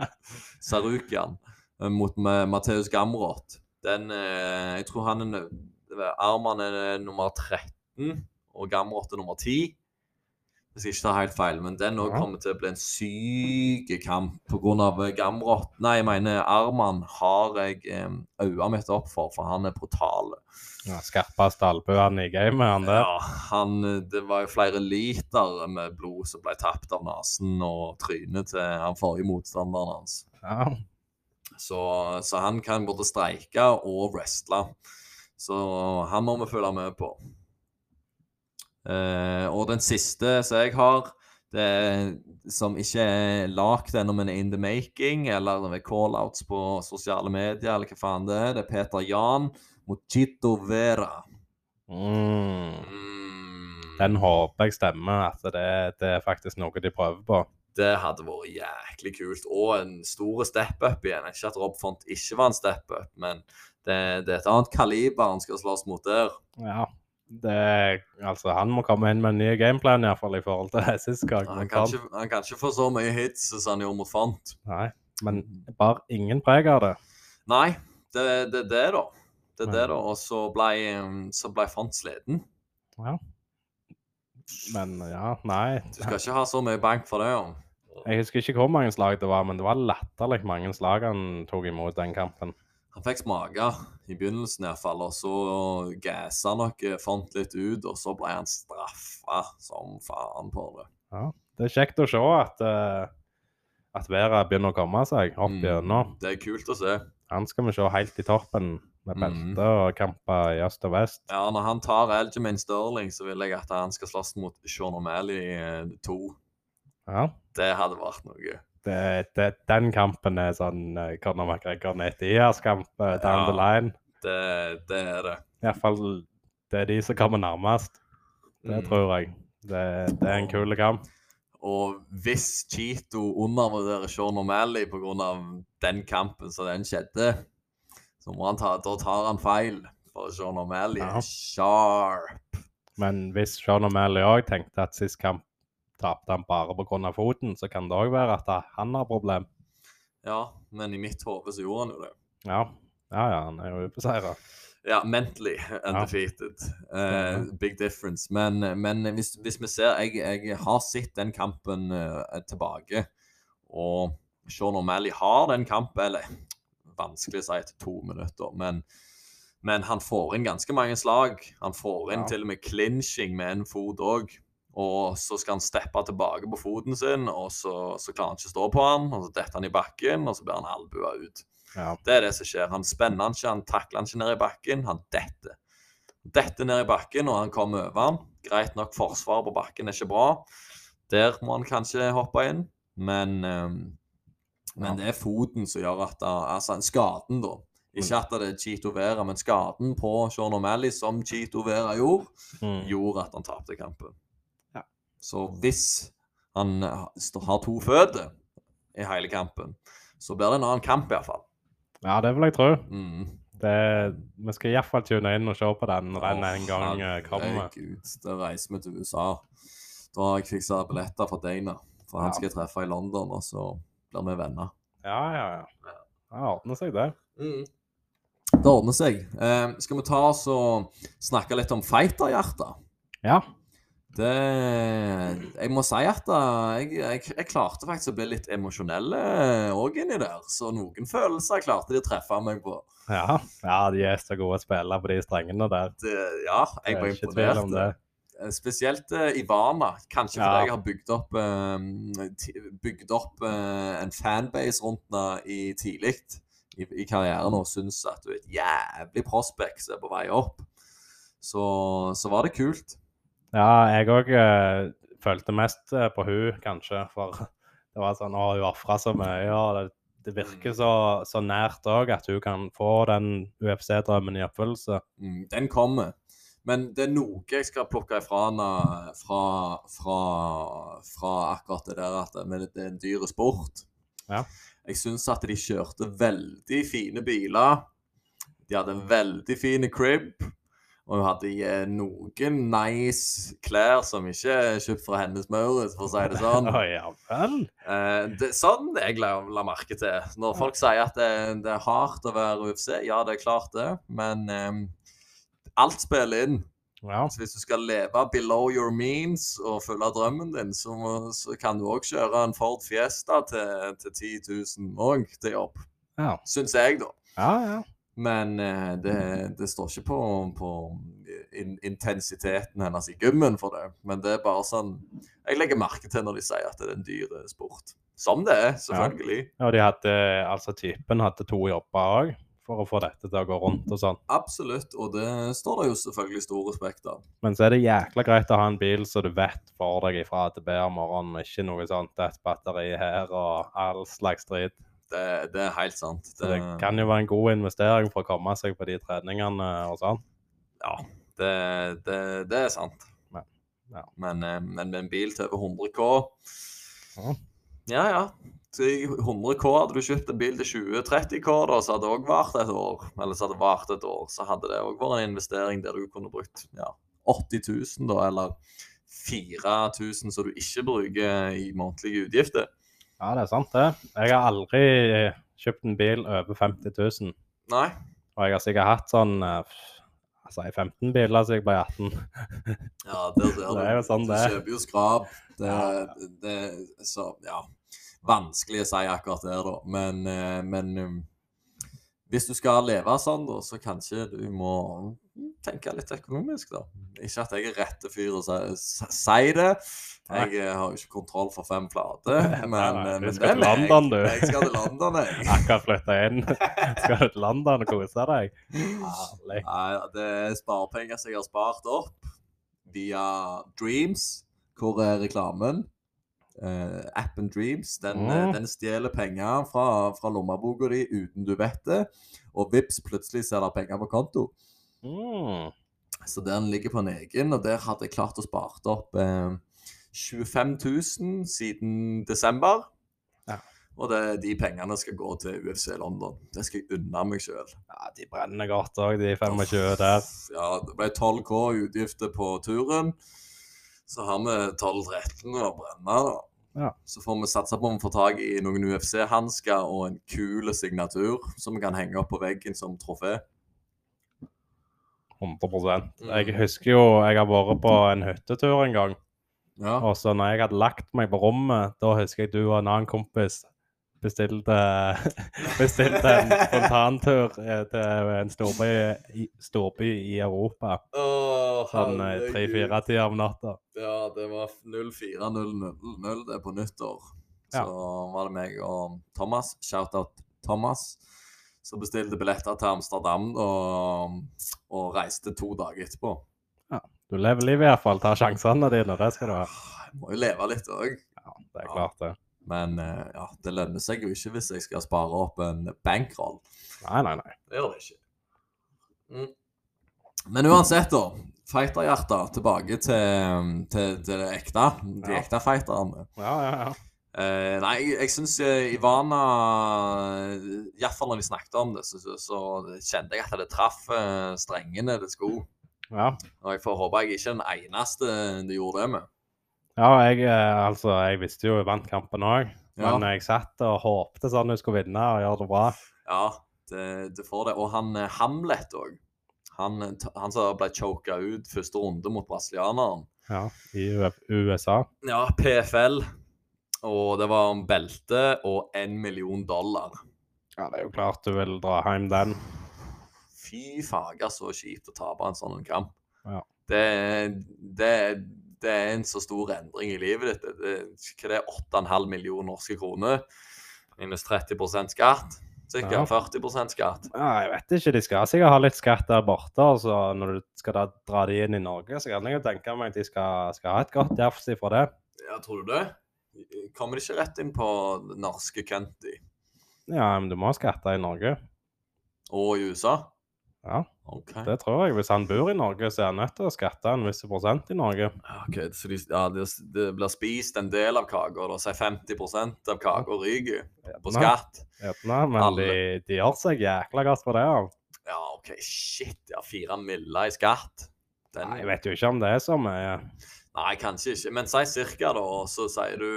Sarukian eh, mot Matheus Gamrot. Den eh, Jeg tror han er Arman er nummer 13, og Gamrot er nummer 10. Hvis jeg ikke tar helt feil. Men den òg kommer til å bli en syk kamp pga. Gamrot. Nei, jeg mener Arman har jeg eh, øynene mitt opp for, for han er brutal. Ja, Skarpeste albuene i gamet, han der. Ja, han, eh, det var jo flere liter med blod som ble tapt av nesen og trynet til han forrige motstanderen hans. Ja. Så, så han kan både streike og wrestle. Så han må vi følge med på. Eh, og den siste som jeg har, det er, som ikke er lagd ennå, men er in the making, eller ved callouts på sosiale medier, eller hva faen det er, det er Peter Jan mot Chito Vera. Mm. Mm. Den håper jeg stemmer, at det, det er faktisk noe de prøver på. Det hadde vært jæklig kult. Og en stor step-up igjen. Ikke at Rob Font ikke var en step-up, men det, det er et annet kaliber han skal slåss mot der. Ja. Det, altså, han må komme inn med en ny gameplan, iallfall i forhold til sist gang. Han kan, ikke, han kan ikke få så mye hits som han gjorde mot Font. Nei, men bare ingen preg av det. Nei, det er det, det, da. Det er det, da. Og så ble, um, så ble Font sliten. Ja. Men ja, nei. Du skal ikke ha så mye bank for det. Ja. Jeg husker ikke hvor mange slag det var, men det var latterlig mange slag han tok imot den kampen. Han fikk smake i begynnelsen, iallfall, og så gassa nok eh, Font litt ut, og så ble han straffa som faen på det. Ja. Det er kjekt å se at, eh, at Vera begynner å komme seg opp Mm, gjennom. Det er kult å se. Han skal vi se helt i toppen med Mm. belte og kamper i øst og vest. Ja, når han tar Elgemin Sterling, så vil jeg at han skal slåss mot Sean O'Malley 2. Ja. Det hadde vært noe. Det, det, den kampen er sånn uh, Conor McGregor Netias-kamp uh, down Ja. the line. Det, det er det. Iallfall det er de som kommer nærmest. Det Mm. tror jeg. Det, det er en kul kamp. Og hvis Cheeto undervurderer Sean O'Malley pga. den kampen som den skjedde, så må han ta, da tar han feil. For Sean O'Malley Ja. er sharp. Men hvis Sean O'Malley òg tenkte at sist kamp tapte han bare pga. foten, så kan det òg være at han har problem. Ja, men i mitt hode så gjorde han jo det. Ja, ja, ja han er jo ubeseira. Ja, mentally undefeated. Eh, big difference. Men, men hvis, hvis vi ser jeg, jeg har sett den kampen uh, tilbake, og Sean O'Malley har den kampen Eller vanskelig å si etter to minutter, men, men han får inn ganske mange slag. Han får inn Ja. til og med clinching med en fot òg. Og så skal han steppe tilbake på foten sin, og så, så klarer han ikke å stå på han. Og så detter han i bakken, og så blir han albua ut. Ja. Det er det som skjer. Han spenner han ikke, han takler han ikke ned i bakken, han detter. Detter ned i bakken, og han kommer over han. Greit nok, forsvaret på bakken er ikke bra. Der må han kanskje hoppe inn, men, ehm, men det er foten som gjør at da, Altså skaden, da. Ikke at det er Chito Vera, men skaden på Sean O'Malley, som Chito Vera gjorde, Mm. gjorde at han tapte kampen. Så hvis han har to føtter i hele kampen, så blir det en annen kamp, iallfall. ja, det vil jeg tro. Mm. Det, vi skal iallfall tune inn og se på den Å, en gang eh, kommer. Herregud, da reiser vi til USA. Da har jeg fiksa billetter for Dana. For han Ja. skal jeg treffe i London, og så blir vi venner. Ja, ja, ja. Det ordner seg, det. Det ordner seg. Eh, skal vi ta oss og snakke litt om fighterhjerte? Ja. Det Jeg må si at da, jeg, jeg, jeg klarte faktisk å bli litt emosjonell òg inni der. Så noen følelser klarte de å treffe meg på. Ja, ja de er så gode spillere på de strengene der. Det, ja, jeg var er imponert. det. Eh, Spesielt uh, Ivana. Kanskje Ja. fordi jeg har bygd opp, uh, bygd opp uh, en fanbase rundt henne i tidlig i, i karrieren og syns at du er et jævlig prospect som er på vei opp. Så, så var det kult. Ja, jeg òg eh, følte mest eh, på hun kanskje, for det var sånn Å, hun ofra så mye, og det, det virker så, så nært òg at hun kan få den UFC-drømmen i oppfyllelse. Mm, den kommer. Men det er noe jeg skal plukke ifra henne fra, fra, fra akkurat det der at det er en dyr sport. Ja. Jeg syns at de kjørte veldig fine biler. De hadde en veldig fin crib. Og hun hadde eh, noen nice klær som ikke er kjøpt fra hennes Maurits, for å si det sånn. Å ja vel? Eh, det, sånn jeg la, la merke til. Når folk sier at det, det er hardt å være UFC, ja, det er klart det, men eh, alt spiller inn. Ja. Så hvis du skal leve below your means og følge drømmen din, så, må, så kan du òg kjøre en Ford Fiesta til, til 10 000 òg til jobb. Ja. Syns jeg, da. Ja, ja. Men eh, det, det står ikke på, på in, intensiteten hennes i gymmen for det. Men det er bare sånn Jeg legger merke til når de sier at det er en dyr eh, sport. Som det er, selvfølgelig. Ja, Og de hadde, altså typen hadde to jobber òg, for å få dette til å gå rundt og sånn. Absolutt. Og det står det jo selvfølgelig stor respekt av. Men så er det jækla greit å ha en bil så du vet for deg ifra A til B om morgenen, ikke noe sånt et batteri her og all slags drit. Det, det er helt sant. Det, det kan jo være en god investering for å komme seg på de treningene og sånn. Ja, det, det, det er sant. Men, ja. Men, eh, men med en bil til over 100 K Ja. Ja, ja. 100 K hadde du kjøpt en bil til 20-30 K, da, så hadde det òg vart et år. Eller så hadde det vart et år. Så hadde det òg vært en investering der du kunne brukt ja, 80 000, da, eller 4000 som du ikke bruker i månedlige utgifter. Ja, det er sant, det. Jeg har aldri eh, kjøpt en bil over 50 000. Nei. Og jeg har sikkert hatt sånn eh, altså, 15 biler siden jeg ble 18. Ja, der ser du. Det er jo sånn det Du kjøper jo skrap. Det, Ja. det så Ja. Vanskelig å si akkurat det, da. Men, eh, men um, hvis du skal leve sånn, da, så kanskje du må tenke litt økonomisk, da. Ikke at jeg er rette fyr å si, det. Jeg eh, har jo ikke kontroll for fem flate, men, Nei, nei, eh, men skal til. London, du. Jeg skal til London, jeg. Akkurat flytta inn. Skal du til London og kose deg? Herlig. Nei, det er sparepenger som jeg har spart opp via Dreams. Hvor er reklamen? Eh, appen Dreams den, Mm. den stjeler penger fra, fra lommeboka di uten du vet det. Og vips, plutselig så er det penger på konto. Mm. Så den ligger på en egen, og der hadde jeg klart å spart opp eh, 25 000 siden desember. Ja. Og det, de pengene skal gå til UFC London. Det skal jeg unne meg sjøl. Ja, de brenner godt òg, de 25 der. Ja, det ble 12 K utgifter på turen. Så har vi 12-13 å brenne, da. Ja. Så får vi satse på om vi får tak i noen UFC-hansker og en kul signatur som vi kan henge opp på veggen som trofé. 100 Mm. Jeg husker jo jeg har vært på en hyttetur en gang. Ja. Og så når jeg hadde lagt meg på rommet, da husker jeg du og en annen kompis bestilte, bestilte en spontantur eh, til en storby i, storby i Europa. Åh, Sånn herregud. tre-fire tider om natta. Ja, det var 04.00 det på nyttår. Så Ja. var det meg og Thomas, shout-out Thomas, som bestilte billetter til Amsterdam og, og reiste to dager etterpå. Du lever livet iallfall. Tar sjansene dine, det skal du ha. Jeg må jo leve litt òg. Ja, det er klart det. Men eh, ja, det lønner seg jo ikke hvis jeg skal spare opp en bankroll. Nei, nei, nei. Det gjør det ikke. Mm. Men uansett, da. Fighterhjerte. Tilbake til, til, til det ekte. De Ja. ekte fighterne. Ja, ja, ja. Eh, nei, jeg, syns Ivana Iallfall når vi snakket om det, så, så, så kjente jeg at det traff eh, strengene det skulle. ja. Og jeg får håpe jeg ikke er den eneste det gjorde det med. Ja, jeg, eh, altså, jeg visste jo hun vant kampen òg, Ja. men jeg satt og håpte sånn hun skulle vinne og gjøre det bra. Ja, det, det får det. Og han eh, Hamlet òg. Han, han som ble choka ut første runde mot brasilianeren. Ja, I USA. Ja, PFL. Og det var om belte og én million dollar. Ja, det er jo klart du vil dra hjem den. Fy fager, så kjipt å tape en sånn kamp. Ja. Det, det, det er en så stor endring i livet ditt. Det, hva det er 8,5 millioner norske kroner minus 30% skatt? Sikkert Ja. 40% skatt. Ja, jeg vet ikke, de skal sikkert ha litt skatt der borte. så når du skal da dra de inn i Norge, så kan jeg jo tenke meg at de skal, skal ha et godt jafs ifra det. Ja, tror du det? Kommer de ikke rett inn på norske county Ja, men du må ha skatter i Norge. og i USA? Ja, okay. det tror jeg. Hvis han bor i Norge, så er han nødt til å skatte en viss prosent i Norge. Ja, ok, Så de, ja, det, de blir spist en del av kaka, da. Si 50 av kaka ryker på skatt. Gjerne, men Alle. de, de gjør seg jækla godt på det. Ja. Ja, OK, shit. Ja, fire miller i skatt. Den, Nei, Jeg vet jo ikke om det er så mye. Nei, kanskje ikke. Men si cirka, da. Og så sier du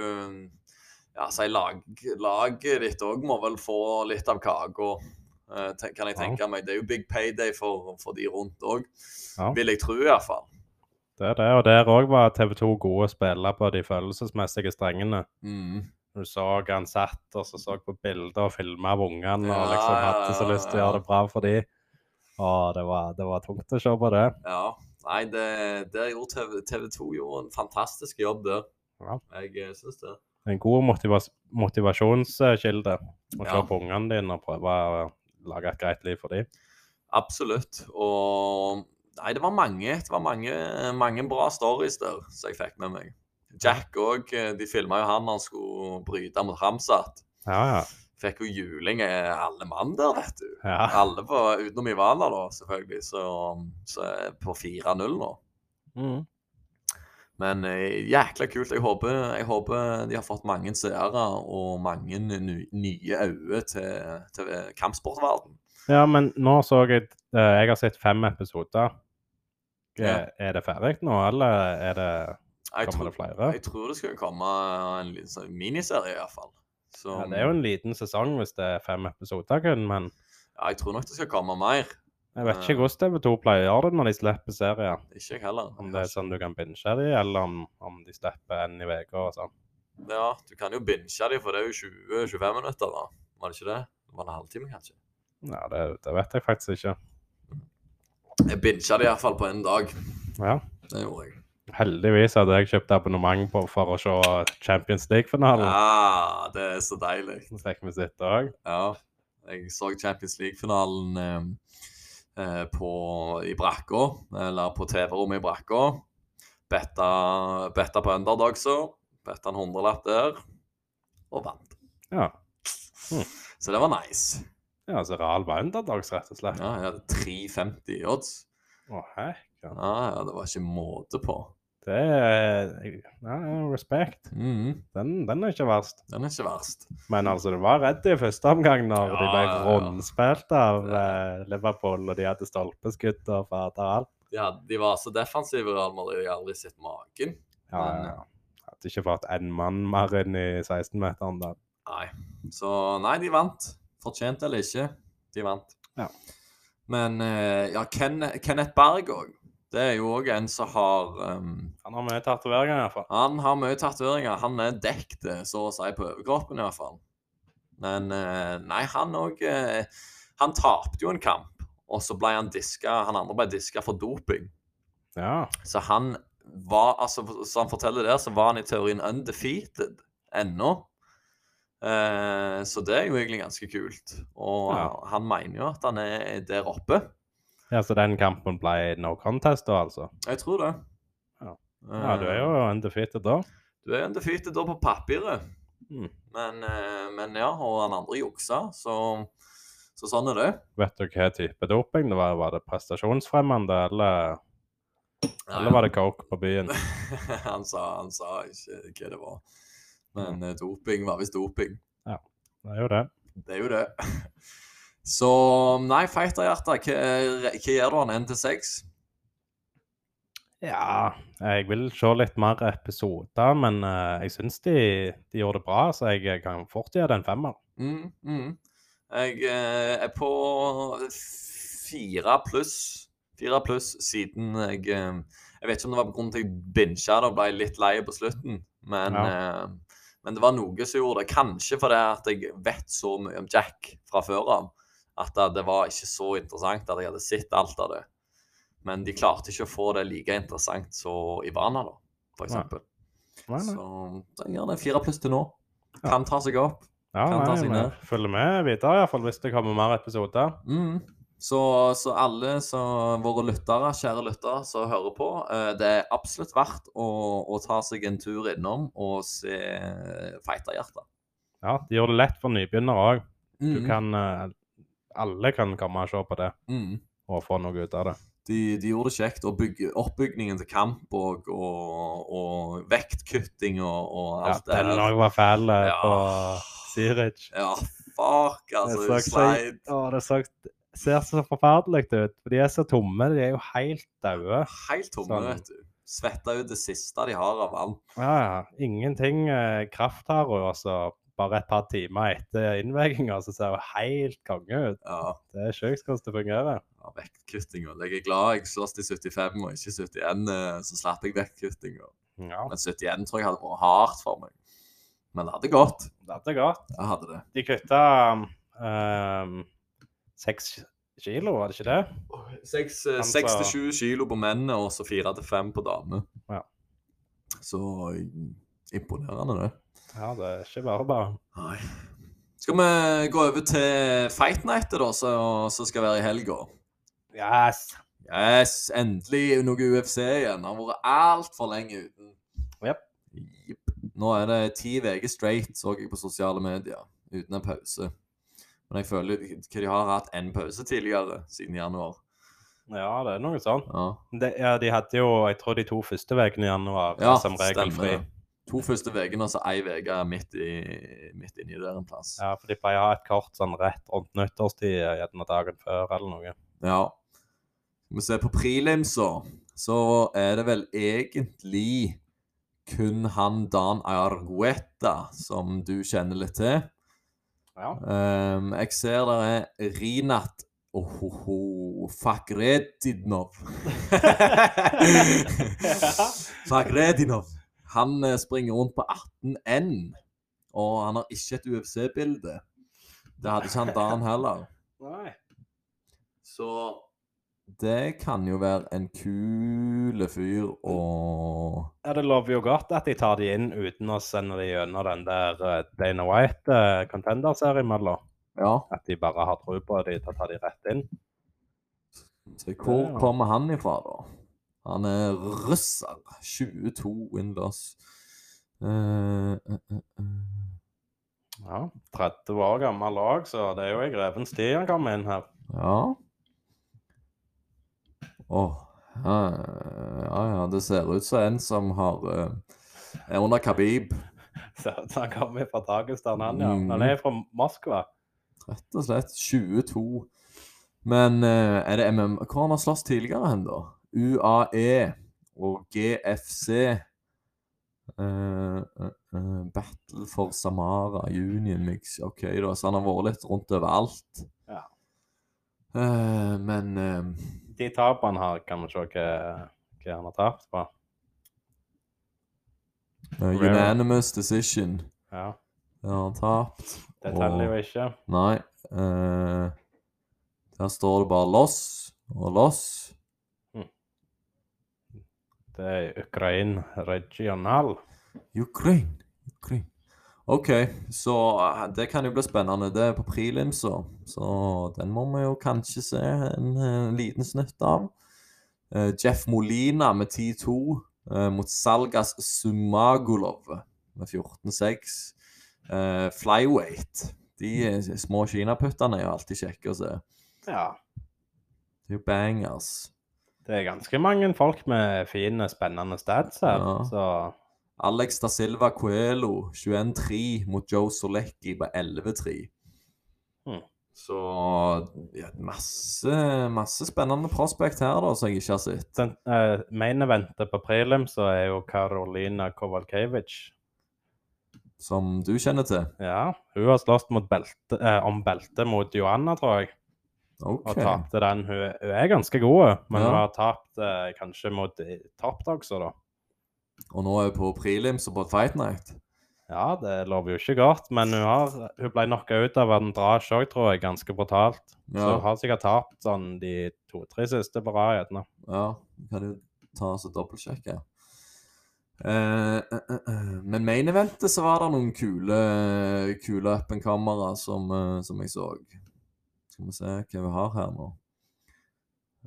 Ja, si lag, laget ditt òg må vel få litt av kaka. Eh, kan jeg Ja. tenke meg. Det er jo big payday for, for de rundt òg, Ja. vil jeg tro i hvert fall. Det er det, og der òg var TV 2 gode spillere på de følelsesmessige strengene. Mm. Du så han satt og så så på bilder og filma av ungene og liksom ja, hadde så lyst til å gjøre det bra for de. Og det var, det var tungt å se på det. Ja. Nei, det, det gjorde TV, TV 2 gjorde en fantastisk jobb der. Ja. Jeg eh, syns det. En god motivas motivasjonskilde å se på ungene dine og prøve å lage et greit liv for dem. Absolutt. Og Nei, det var mange, det var mange, mange bra stories der som jeg fikk med meg. Jack òg. De filma jo han når han skulle bryte mot Ramsat. Ja, ja. Fikk jo juling eh, alle mann der, vet du. ja. Alle på, utenom Ivana, da, selvfølgelig. Så, så på 4-0 nå. Mm. Men eh, jækla kult. Jeg håper, jeg håper de har fått mange seere og mange nye øyne til, til kampsportverden. ja, men nå så jeg eh, Jeg har sett fem episoder. Ja. Er det ferdig nå, eller er det, kommer tror, det flere? jeg tror det skal komme en liten sånn miniserie, iallfall. Så Ja, det er jo en liten sesong hvis det er fem episoder kun, men ja, jeg tror nok det skal komme mer. Jeg vet ikke hvordan TV2 pleier å gjøre det når de slipper serier. Ikke jeg heller. Om det er sånn du kan binge de, eller om, om de slipper en i uka og sånn. Ja, du kan jo binge de, for det er jo 20-25 minutter, da. Var det ikke det? Det var en halvtime, kanskje. Ja, det, det vet jeg faktisk ikke. Jeg binga det iallfall på en dag. Ja. Det gjorde jeg. Heldigvis hadde jeg kjøpt abonnement på for å se Champions League-finalen. Ja, det er så deilig. Så fikk vi sitte òg. Ja. Jeg så Champions League-finalen eh, eh, på, i brakka, eller på TV-rommet i brakka. Betta, betta på underdogsa. Betta en hundrelapp der, og vant. Ja. Så det var nice. ja, så Real var underdogs, rett og slett. Ja, jeg hadde 3,50 i odds. Å, hekka. Ja, ja, det var ikke måte på. Det er ja, respekt. Mhm, Den, den er ikke verst. Den er ikke verst. Men altså, du var redd i første omgang når de ble ja, ja. rundspilt av Ja. eh, Liverpool, og de hadde stolpeskudd og fader alt. Ja, de var så defensive, Real Madrid. Jeg har aldri sett maken. Ja, Men, ja. Hadde ikke fått en mann mer inn i 16-meteren da. Nei. Så nei, de vant. Fortjent eller ikke, de vant. Ja. Men eh, ja, Ken, Kenneth Berg òg. Det er jo òg en som har um, Han har mye tatoveringer, iallfall. Han har mye tatoveringer. Han er dekt, eh, så å si, på overkroppen i hvert fall. Men uh, nei, han òg Han tapte jo en kamp, og så ble han diska Han andre ble diska for doping. Ja. Så han var altså, Som han forteller der, så var han i teorien undefeated ennå. Uh, så det er jo egentlig ganske kult. Og Ja. han mener jo at han er der oppe. Ja, så den kampen ble no contest da, altså? Jeg tror det. Ja. Ja, du er jo Eh, undefeated da. Du er undefeated da på papiret. Mm. Men, eh, men ja, og han andre juksa, så, så sånn er det. Vet du hva type doping det var? Var det prestasjonsfremmende, eller, Ja, eller var det coke på byen? han, sa, han sa ikke hva det var. Men mm. doping var visst doping. Ja, Det er jo det. Det er jo det. Så nei, fighterhjerte, hva, hva gjør du han Én til seks? Ja, jeg vil se litt mer episoder, men uh, jeg syns de, de gjorde det bra, så jeg kan fort gi det en femmer. Mm, mm. Jeg uh, er på fire pluss. Fire pluss siden jeg uh, Jeg vet ikke om det var på grunn til at jeg binga det og ble litt lei på slutten, men, eh, men det var noe som gjorde det. Kanskje fordi jeg vet så mye om Jack fra før av at det, var ikke så interessant at jeg hadde sett alt av det. Men de klarte ikke å få det like interessant som Ivana, da, for eksempel. Nei, nei. Så den gjør det fire pluss til nå. Kan ta seg opp. Ja, kan ta seg ned. følger med videre, iallfall hvis det kommer mer episoder. Mm. Så, så alle så, våre lyttere, kjære lyttere som hører på, eh, det er absolutt verdt å, å ta seg en tur innom og se Fighterhjertet. Ja, det gjør det lett for nybegynnere òg. Du Mm. kan eh, Alle kan komme og se på det Mm. og få noe ut av det. De, de gjorde det kjekt. Og bygge, oppbygningen til kamp og, og, og vektkutting og, og Ja, alt det den her. òg var fæl Ja. på Siric. Ja, fuck, altså. Det så så- Å, det så, ser så forferdelig ut. For de er så tomme. De er jo helt daue. Helt tomme, Sånn. vet du. Svetta ut det siste de har av vann. Ja, ja. Ingenting eh, kraft her, og altså bare et par timer etter innveiinga, så ser hun helt konge ut. Ja, Det er sjukt hvordan det fungerer. ja vektkuttinga. Jeg er glad jeg slåss i 75 og ikke 71, eh, så slapp jeg vektkuttinga. Ja, Men 71 tror jeg hadde vært hardt for meg. Men det hadde gått. det hadde gått. Jeg hadde det. De kutta um, seks kilo, var det ikke det? Seks sa- til sju kilo på mennene og så fire til fem på damene. Ja. Så mm, imponerende, det. Ja, det er ikke bare bare. Nei. Skal vi gå over til Fight Nightet, da, som skal være i helga? Yes! Yes, endelig noe UFC igjen. Han har vært altfor lenge uten. Yep. Yep. Nå er det ti uker straight, så jeg på sosiale medier, uten en pause. Men jeg føler ikke de har hatt en pause tidligere, siden januar. Ja, det er noe sånt. Ja, De, ja, de hadde jo, jeg tror de to første ukene i januar ja som regelfri. stemmer. To første ukene, og så ei uke midt, i- midt inni der en plass. Ja, for de pleier å ha et kort sånn rett rundt nyttårstid, gjerne dagen før eller noe. Ja. Skal vi se på prelimsa, så er det vel egentlig kun han Dan Argueta som du kjenner litt til. Ja. Um, jeg ser det er Rinat Ohoho Fakredinov. Fakredinov. Han eh, springer rundt på 18N, og han har ikke et UFC-bilde. Det hadde ikke han Dan heller. Nei. Så det kan jo være en kule fyr å Ja, det lover jo godt at de tar de inn uten å sende de gjennom den der eh, Dana White uh, contender-serien, eller? Ja. At de bare har tro på de, da tar de rett inn. Så hvor kommer han ifra, da? Han er russer. 22 innendørs. Uh, uh, eh. Ja, 30 år gammel lag, så det er jo i grevens tid han kommer inn her. ja. Oh, ja, ja, ja. Det ser ut som en som har eh, Er under Khabib, Så, så han kommer fra Dagestan, han, ja. Mhm. Han er fra Moskva. rett og slett. 22. Men eh, er det MM Hvor har han slåss tidligere hen, da? UAE og GFC. Uh, uh, eh, Battle for Samara, Union Mix. OK, da, så han har vært litt rundt overalt. Ja. Eh, men eh, De tapene her, kan vi se hva, hva han har tapt på. eh, Unanimous decision. Ja, Det har han tapt. Det teller jo ikke. Nei. eh, der står det bare loss og loss. Det er Ukraine regional. Ukraine. Ukraine. OK, så eh, det kan jo bli spennende. Det er på prelims, så den må vi jo kanskje se en, en liten snutt av. Uh, Jeff Molina med 10-2 uh, mot Salgas Sumagulov med 14-6. Uh, flyweight. De eh, små kinaputtene er jo alltid kjekke å se. Ja. Det er jo bangers. Det er ganske mange folk med fine, spennende stats her. Ja. Så Alex da Silva Coelho 21-3 mot Joe Solecki på 11-3. Hmm. Så ja, masse, masse spennende prospect her, da, som jeg ikke har sett. den uh, main eventet på prelim så er jo Karolina Kovalkevic. Som du kjenner til. Ja, hun har slåss belte, eh, om beltet mot Joanna, tror jeg, OK. og tapte den. Hun, hun er ganske god, men Ja. hun har tapt eh, kanskje mot Tapt også, da. Og nå er hun på prelims og på Fight Night. Ja, det lover jo ikke godt, men hun, har, hun ble knocka ut av en drasj òg, tror jeg, ganske brutalt. Så hun har sikkert tapt sånn de to-tre siste på rad. gjerne. ja kan jo ta oss og dobbeltsjekke. Uh, uh, uh, eh. Men main eventet så var det noen kule, kule up and camera som, eh, som jeg så. Skal vi se hva vi har her nå.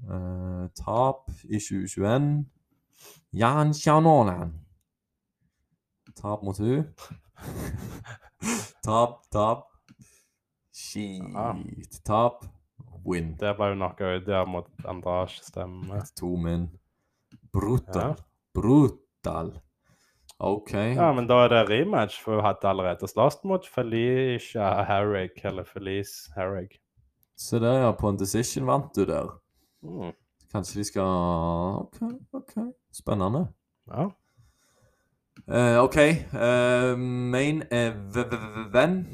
Uh, tap i 2021. Jan Sjanonen. Tap mot hun. tap, tap. Shit. Tap. Win. Det ble jo noe ut ja, mot Andrasj, stemme. To min. Brutal. Ja. Brutal. OK. Ja, men da er det rematch, for hun hadde allerede slåss mot Felicia Harrig, eller Felice Harrig. Se der, ja. På en decision vant du der. Mm. Kanskje de skal OK, OK. Spennende. Ja. Uh, OK. Uh, main event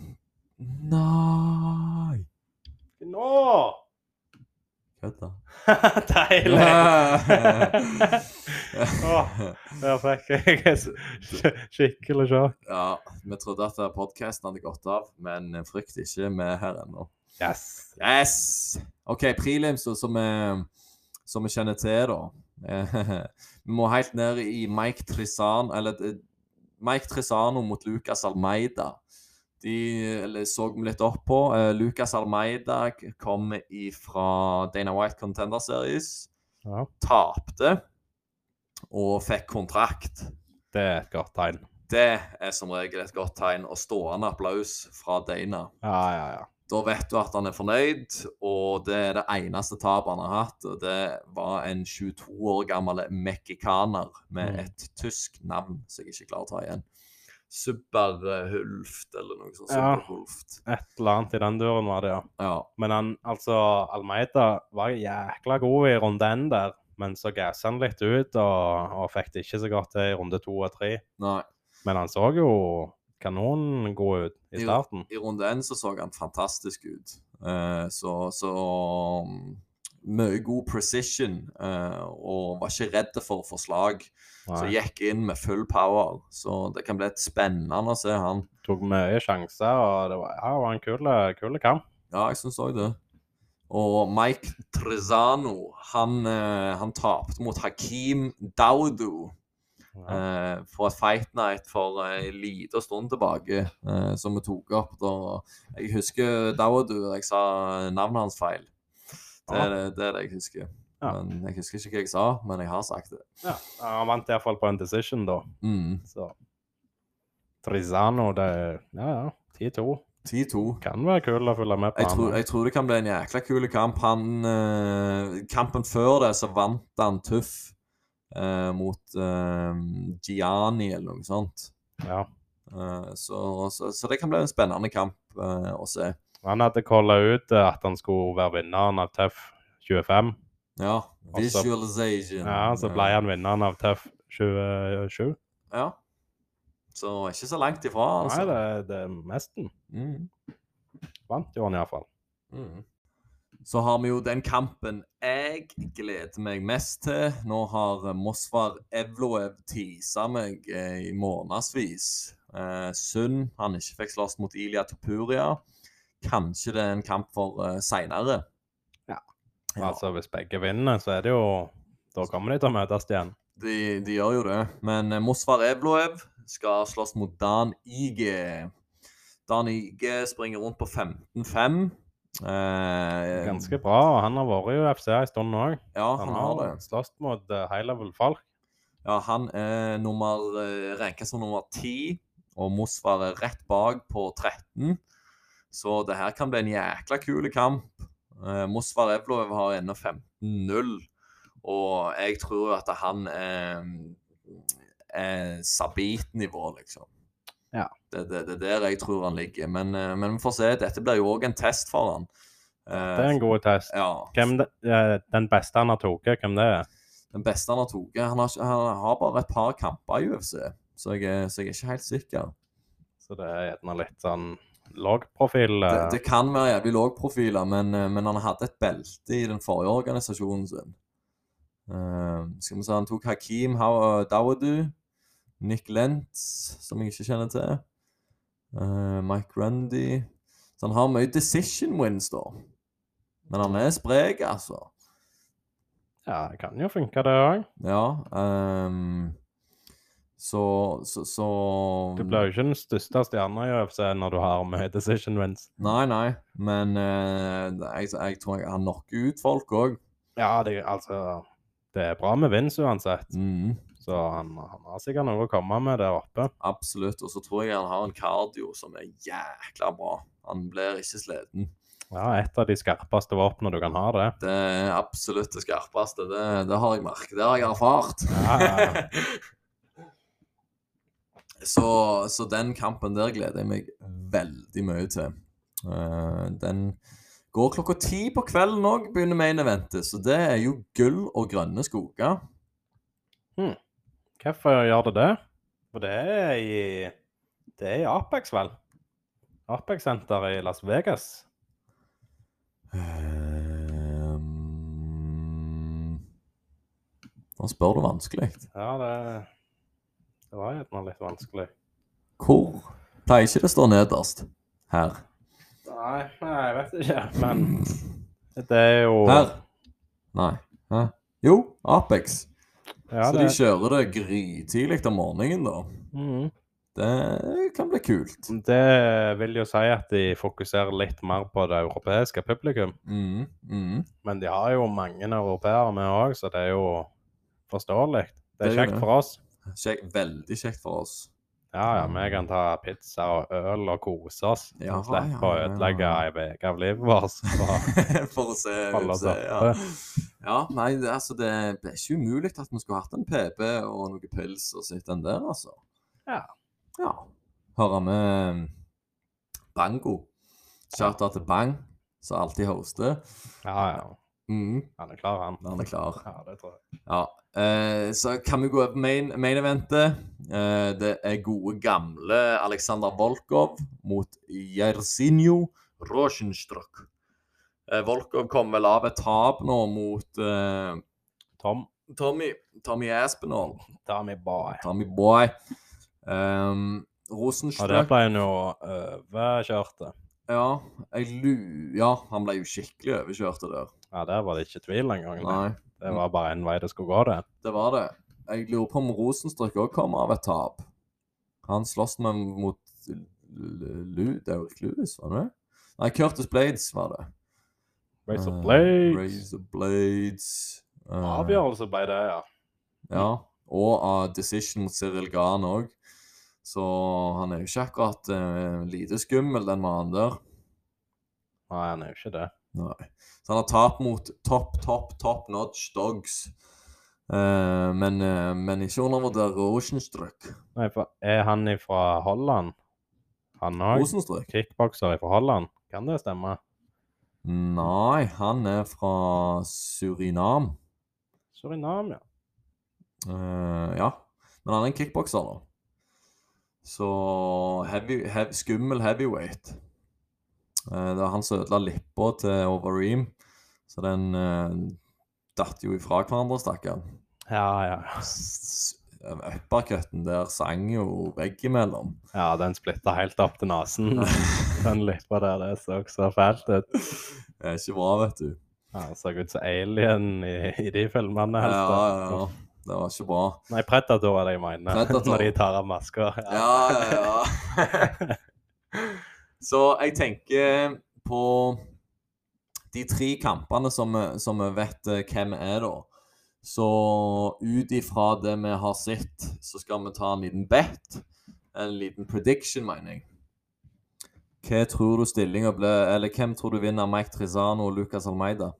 Nei Nå! Kødda. Deilig! Åh, der fikk jeg skikkelig sjokk. ja, vi trodde at podkasten hadde gått av, men frykt ikke, vi er her ennå. Yes. Yes! OK, prelims, som vi, som vi kjenner til, da. Eh, Vi må helt ned i Mike Trisano Eller eh, Mike Trisano mot Lucas Almeida. De eller, så vi litt opp på. Eh, Lucas Almeida kom fra Dana White Contender Series. Ja, Tapte og fikk kontrakt. det er et godt tegn. Det er som regel et godt tegn. Og stående applaus fra Dana. Ja, ja, ja. Da vet du at han er fornøyd, og det er det eneste tapet han har hatt. og Det var en 22 år gammel mekkikaner med Mm. et tysk navn som jeg ikke klarer å ta igjen. Superhulft, eller noe sånt. Ja. Superhulft. Et eller annet i den duren var det, ja. Ja. Men han, altså, Almeida var jækla god i runde én der, men så gassa han litt ut og, og fikk det ikke så godt til i runde to og tre. Nei. Men han så jo kanongod ut i starten. I runde én så så han fantastisk ut. Uh, så så um, mye god precision, uh, og var ikke redd for å få slag. Så Nei. gikk inn med full power. Så det kan bli et spennende å se han. Tok mye sjanser, og det var, ja, var en kul, kul kamp. Ja, jeg syns òg det. Og Mike Trezano, han, eh, han tapte mot Hakeem Daudu Ja. fra et fight night for en liten stund tilbake, eh, som vi tok opp da. Jeg husker da var du jeg sa navnet hans feil. Det er det, det, er det jeg husker. Ja. Men Jeg husker ikke hva jeg sa, men jeg har sagt det. Ja, han vant iallfall på en decision, da. Mm. Så Trizano, det Ja, ja. 10-2. 10-2. Kan være kul å følge med på. Jeg han tror, jeg tror det kan bli en jækla kul kamp. Han, eh, kampen før det så vant han tøff eh, mot eh, Gianni eller noe sånt. Ja. Eh, så, så, så det kan bli en spennende kamp eh, å se. Han hadde calla ut eh, at han skulle være vinneren av Tøff 25. Ja. Visualization. så- Ja, så ble han vinneren av Tøff 27. Ja. Så ikke så langt ifra, Nei, altså. det, det er mesten. Mm. Vant jo han iallfall. Mm. Så har vi jo den kampen jeg gleder meg mest til. Nå har Mosvar Evloev tisa meg eh, i månedsvis. Eh, synd han ikke fikk slåss mot Ilya Topuria. Kanskje det er en kamp for eh, seinere. Ja. Ja, Altså, hvis begge vinner, så er det jo Da kommer de til å møtes igjen. de, de gjør jo det. Men eh, Mosvar Evloev skal slåss mot Dan Ige. Dan Ige springer rundt på 15-5. Eh, Ganske bra. og Han har vært i UFC en stund òg. Ja, Han han har har slåss mot eh, high level-folk. Ja, han er nummer, eh, ranket som nummer 10, og Mosvar er rett bak på 13. Så det her kan bli en jækla kul kamp. Eh, Mosvar Evlov har ennå 15-0, og jeg tror at han er, er Sabit-nivå, liksom. Ja. Det, det, det er der jeg tror han ligger. Men, eh, men vi får se. Dette blir jo òg en test for han. Eh, Det er en god test. Ja. Hvem de, den beste han har tatt, hvem det er? Den beste han har tatt. Han, har han har bare et par kamper i UFC, så jeg, så jeg er ikke helt sikker. Så det er gjerne litt sånn lågprofil. Det, eh, det kan være jævlig lågprofiler, men, men han hadde et belte i den forrige organisasjonen sin. Uh, skal vi se, Han tok Hakeem Dawadu, Nick Lentz, som jeg ikke kjenner til, eh, Mike Grundy Så han har mye decision wins, da. Men han er sprek, altså. Ja, det kan jo funke, det òg. Ja. Um, så, så, så Du blir jo ikke den største stjerna i UFC når du har mye decision wins. Nei, nei, men uh, jeg, jeg tror jeg, han knocker ut folk òg. Ja, det, altså Det er bra med vins uansett. Mm, Så han, han har sikkert noe å komme med der oppe. absolutt. Og så tror jeg han har en cardio som er jækla bra. Han blir ikke sliten. Ja, et av de skarpeste våpnene du kan ha, det. Det er absolutt det skarpeste. Det, det har jeg merket. Det har jeg erfart. Ja, ja, ja. så, så den kampen der gleder jeg meg veldig mye til. Uh, den går klokka ti på kvelden òg, begynner main eventet. Så det er jo gull og grønne skoger. Hvorfor gjør det det? For det er i Det er i Apex, vel? Apex-senter i Las Vegas. Ehm, Nå spør du vanskelig. Ja, det Det var gjerne litt vanskelig. Hvor? Pleier ikke det stå nederst? Her. Nei, nei, jeg vet ikke. Men det er jo Her? Nei. Hæ? Jo, Apex. Ja, Så det, de kjører det grytidlig om morgenen, da. Mm. Det kan bli kult. det vil jo si at de fokuserer litt mer på det europeiske publikum. Mm, mm. Men de har jo mange europeere med òg, så det er jo forståelig. Det Det er er kjekt det. for oss. Kjekt, veldig kjekt for oss. Ja, ja, vi kan ta pizza og øl og kose oss. Ja, slippe å ødelegge ei uke av livet vårt. For å se, se ja. ja, nei, det, altså, det, det er ikke umulig at vi skulle hatt en PB og noe pils og sitt den der, altså. Ja. Ja. Hører vi Bango. Shout-out til Bang, som alltid hoster. Ja, ja. Mm, Han er klar, han. han er klar. Ja, det tror jeg. Ja. Eh, så kan vi gå over main, main eventet. Eh, det er gode, gamle Aleksandr Volkov mot Jersinjo Rosenstruck. Eh, Volkov kom vel av et tap nå mot eh, Tom, Tommy, Tommy Aspinall. Tommy Boy. Tommy Boy. Um, det Rosenstrøk ble han jo overkjørt. ja, jeg lu... ja, han ble jo skikkelig overkjørt der. Ja, der var det ikke tvil engang. det. Nei, Det var bare én vei det skulle gå, det. det var det. Jeg lurer på om Rosenstrøk òg kom av et tap. Han slåss med mot Lu... Derek Lewis, var det? Nei, Curtis Blades var det. Razor Blades. Blades. Razor Blades. Uh, Avgjørelse ble det, ja. Ja. Og av Decision mot Cyril Gahn òg. Så han er jo ikke akkurat uh, lite skummel, den mannen der. Nei, han er jo ikke det. Nei. Så han har tap mot topp, topp, top notch dogs. Uh, men, uh, men ikke undervurder Rosenstrøk. Nei, for Er han ifra Holland? Han òg? Kickbokser ifra Holland? Kan det stemme? Nei, han er fra Surinam. Surinam, ja. Uh, ja. Men han er en kickbokser, da. Så heavy, heavy, skummel heavyweight. Eh, det var han som ødela lippa til Overeem, så den uh, datt jo ifra hverandre, stakkar. Ja, ja. Uppercutten der sang jo veggimellom. Ja, den splitta helt opp til nesen. Den lippa der, det så så fælt ut. Det er ikke bra, vet du. Ja, det så ut som alien i, i de filmene. Ja, helst. Ja, ja, ja. Det var ikke bra. Nei, Predator er det jeg mener. Predator. Når de tar av maska. Ja, ja, ja. Så jeg tenker på de tre kampene som vi, som vi vet eh, hvem er, da. Så ut ifra det vi har sett, så skal vi ta en liten bet. En liten prediction, mener jeg. Hva tror du stillinga blir Eller hvem tror du vinner Mike Trizano og Lucas Almeida?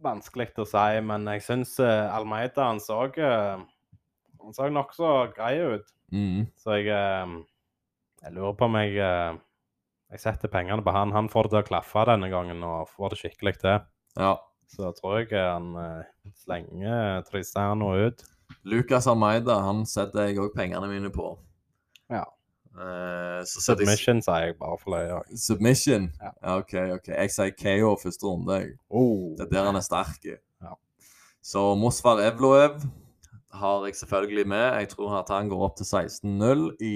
Vanskelig å si, men jeg syns uh, Almeida han så uh, Han så nokså grei ut. Mm. Så jeg eh, Jeg lurer på om jeg eh, Jeg setter pengene på han. Han får det til å klaffe denne gangen og får det skikkelig til. Ja. Så tror jeg han eh, slenger Tristano ut. Lucas Almeida han setter jeg òg pengene mine på. Ja. Uh, så setter jeg Submission, sier jeg bare for løye. Submission? Ja. OK. ok. Jeg sier KO første runde. Oh. Det er der han er sterk. Ja. Så Mosvar Evloev har jeg selvfølgelig med. Jeg tror at han går opp til 16-0 i,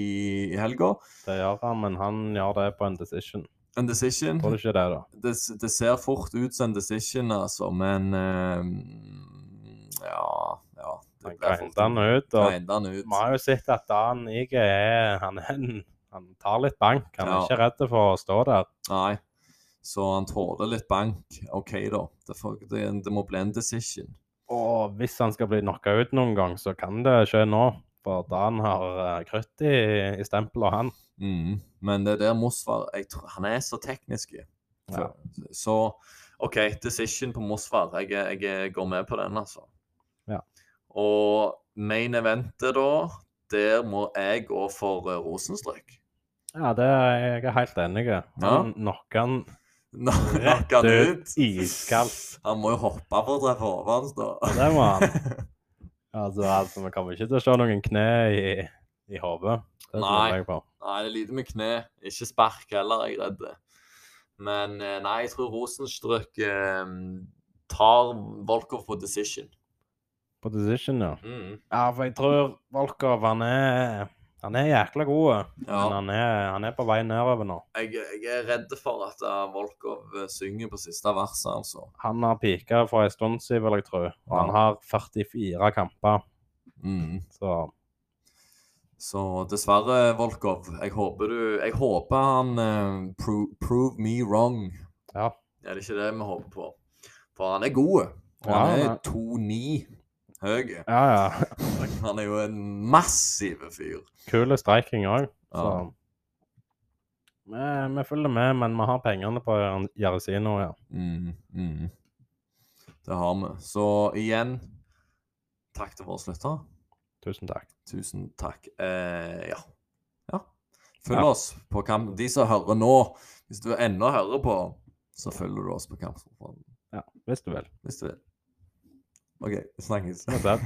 i helga. Det gjør han, men han gjør det på en decision. En decision. Tror du ikke det, da? Det, det ser fort ut som en decision, altså, men eh, Ja, ja. Det Han grinder han ut. og. Vi har jo sett at Dan Ige er Han, han tar litt bank. Han er Ja. ikke redd for å stå der. Nei. Så han tåler litt bank. OK, da. Det, det, det må bli en decision. Og hvis han skal bli knocka ut noen gang, så kan det skje nå. For Dan har uh, krutt i, i stempelet, han. Mm. Men det er der Mosvar Han er så teknisk. Ja. Så OK, decision på Mosvar. Jeg, jeg går med på den, altså. Ja. Og main eventet, da, der må jeg gå for uh, Rosenstrøk. Ja, det er jeg er helt enig i. Han knocker han Knock rett ut iskaldt. Han må jo hoppe for å treffe hodet hans, da. Det må han. Altså, altså, vi kommer ikke til å se noen kne i, i hodet. Nei. Nei, det er lite med kne. Ikke spark heller, er jeg redd. Men eh, nei, jeg tror Rosenstrøk eh, tar Volkov på decision. På decision, ja. Mm. Ja, for jeg tror Volkov, han er Han er jækla god, Ja. men han er, han er på vei nedover nå. Jeg, jeg er redd for at eh, Volkov eh, synger på siste verset, altså. Han har pika for en stund siden, vil jeg tro. Og han har 44 kamper, Mm. så Så dessverre, Volkov. Jeg håper du Jeg håper han uh, pro, prove me wrong. ja. Er det ikke det vi håper på? For han er god. Og Ja, han er han 2,9 høy. Ja, ja. Han er jo en massiv fyr. Kul streiking òg, så Ja. vi, vi følger med, men vi har pengene på Jarosino, ja. Mm, mm. Det har vi. Så igjen, takk til våre lyttere. Tusen takk. Tusen takk. Eh, ja. ja. Følg Ja. oss på kamp. De som hører nå, hvis du ennå hører på, så følger du oss på Kampsportfonden. Ja, hvis du vil. Hvis du vil. OK, snakkes. Vi ses.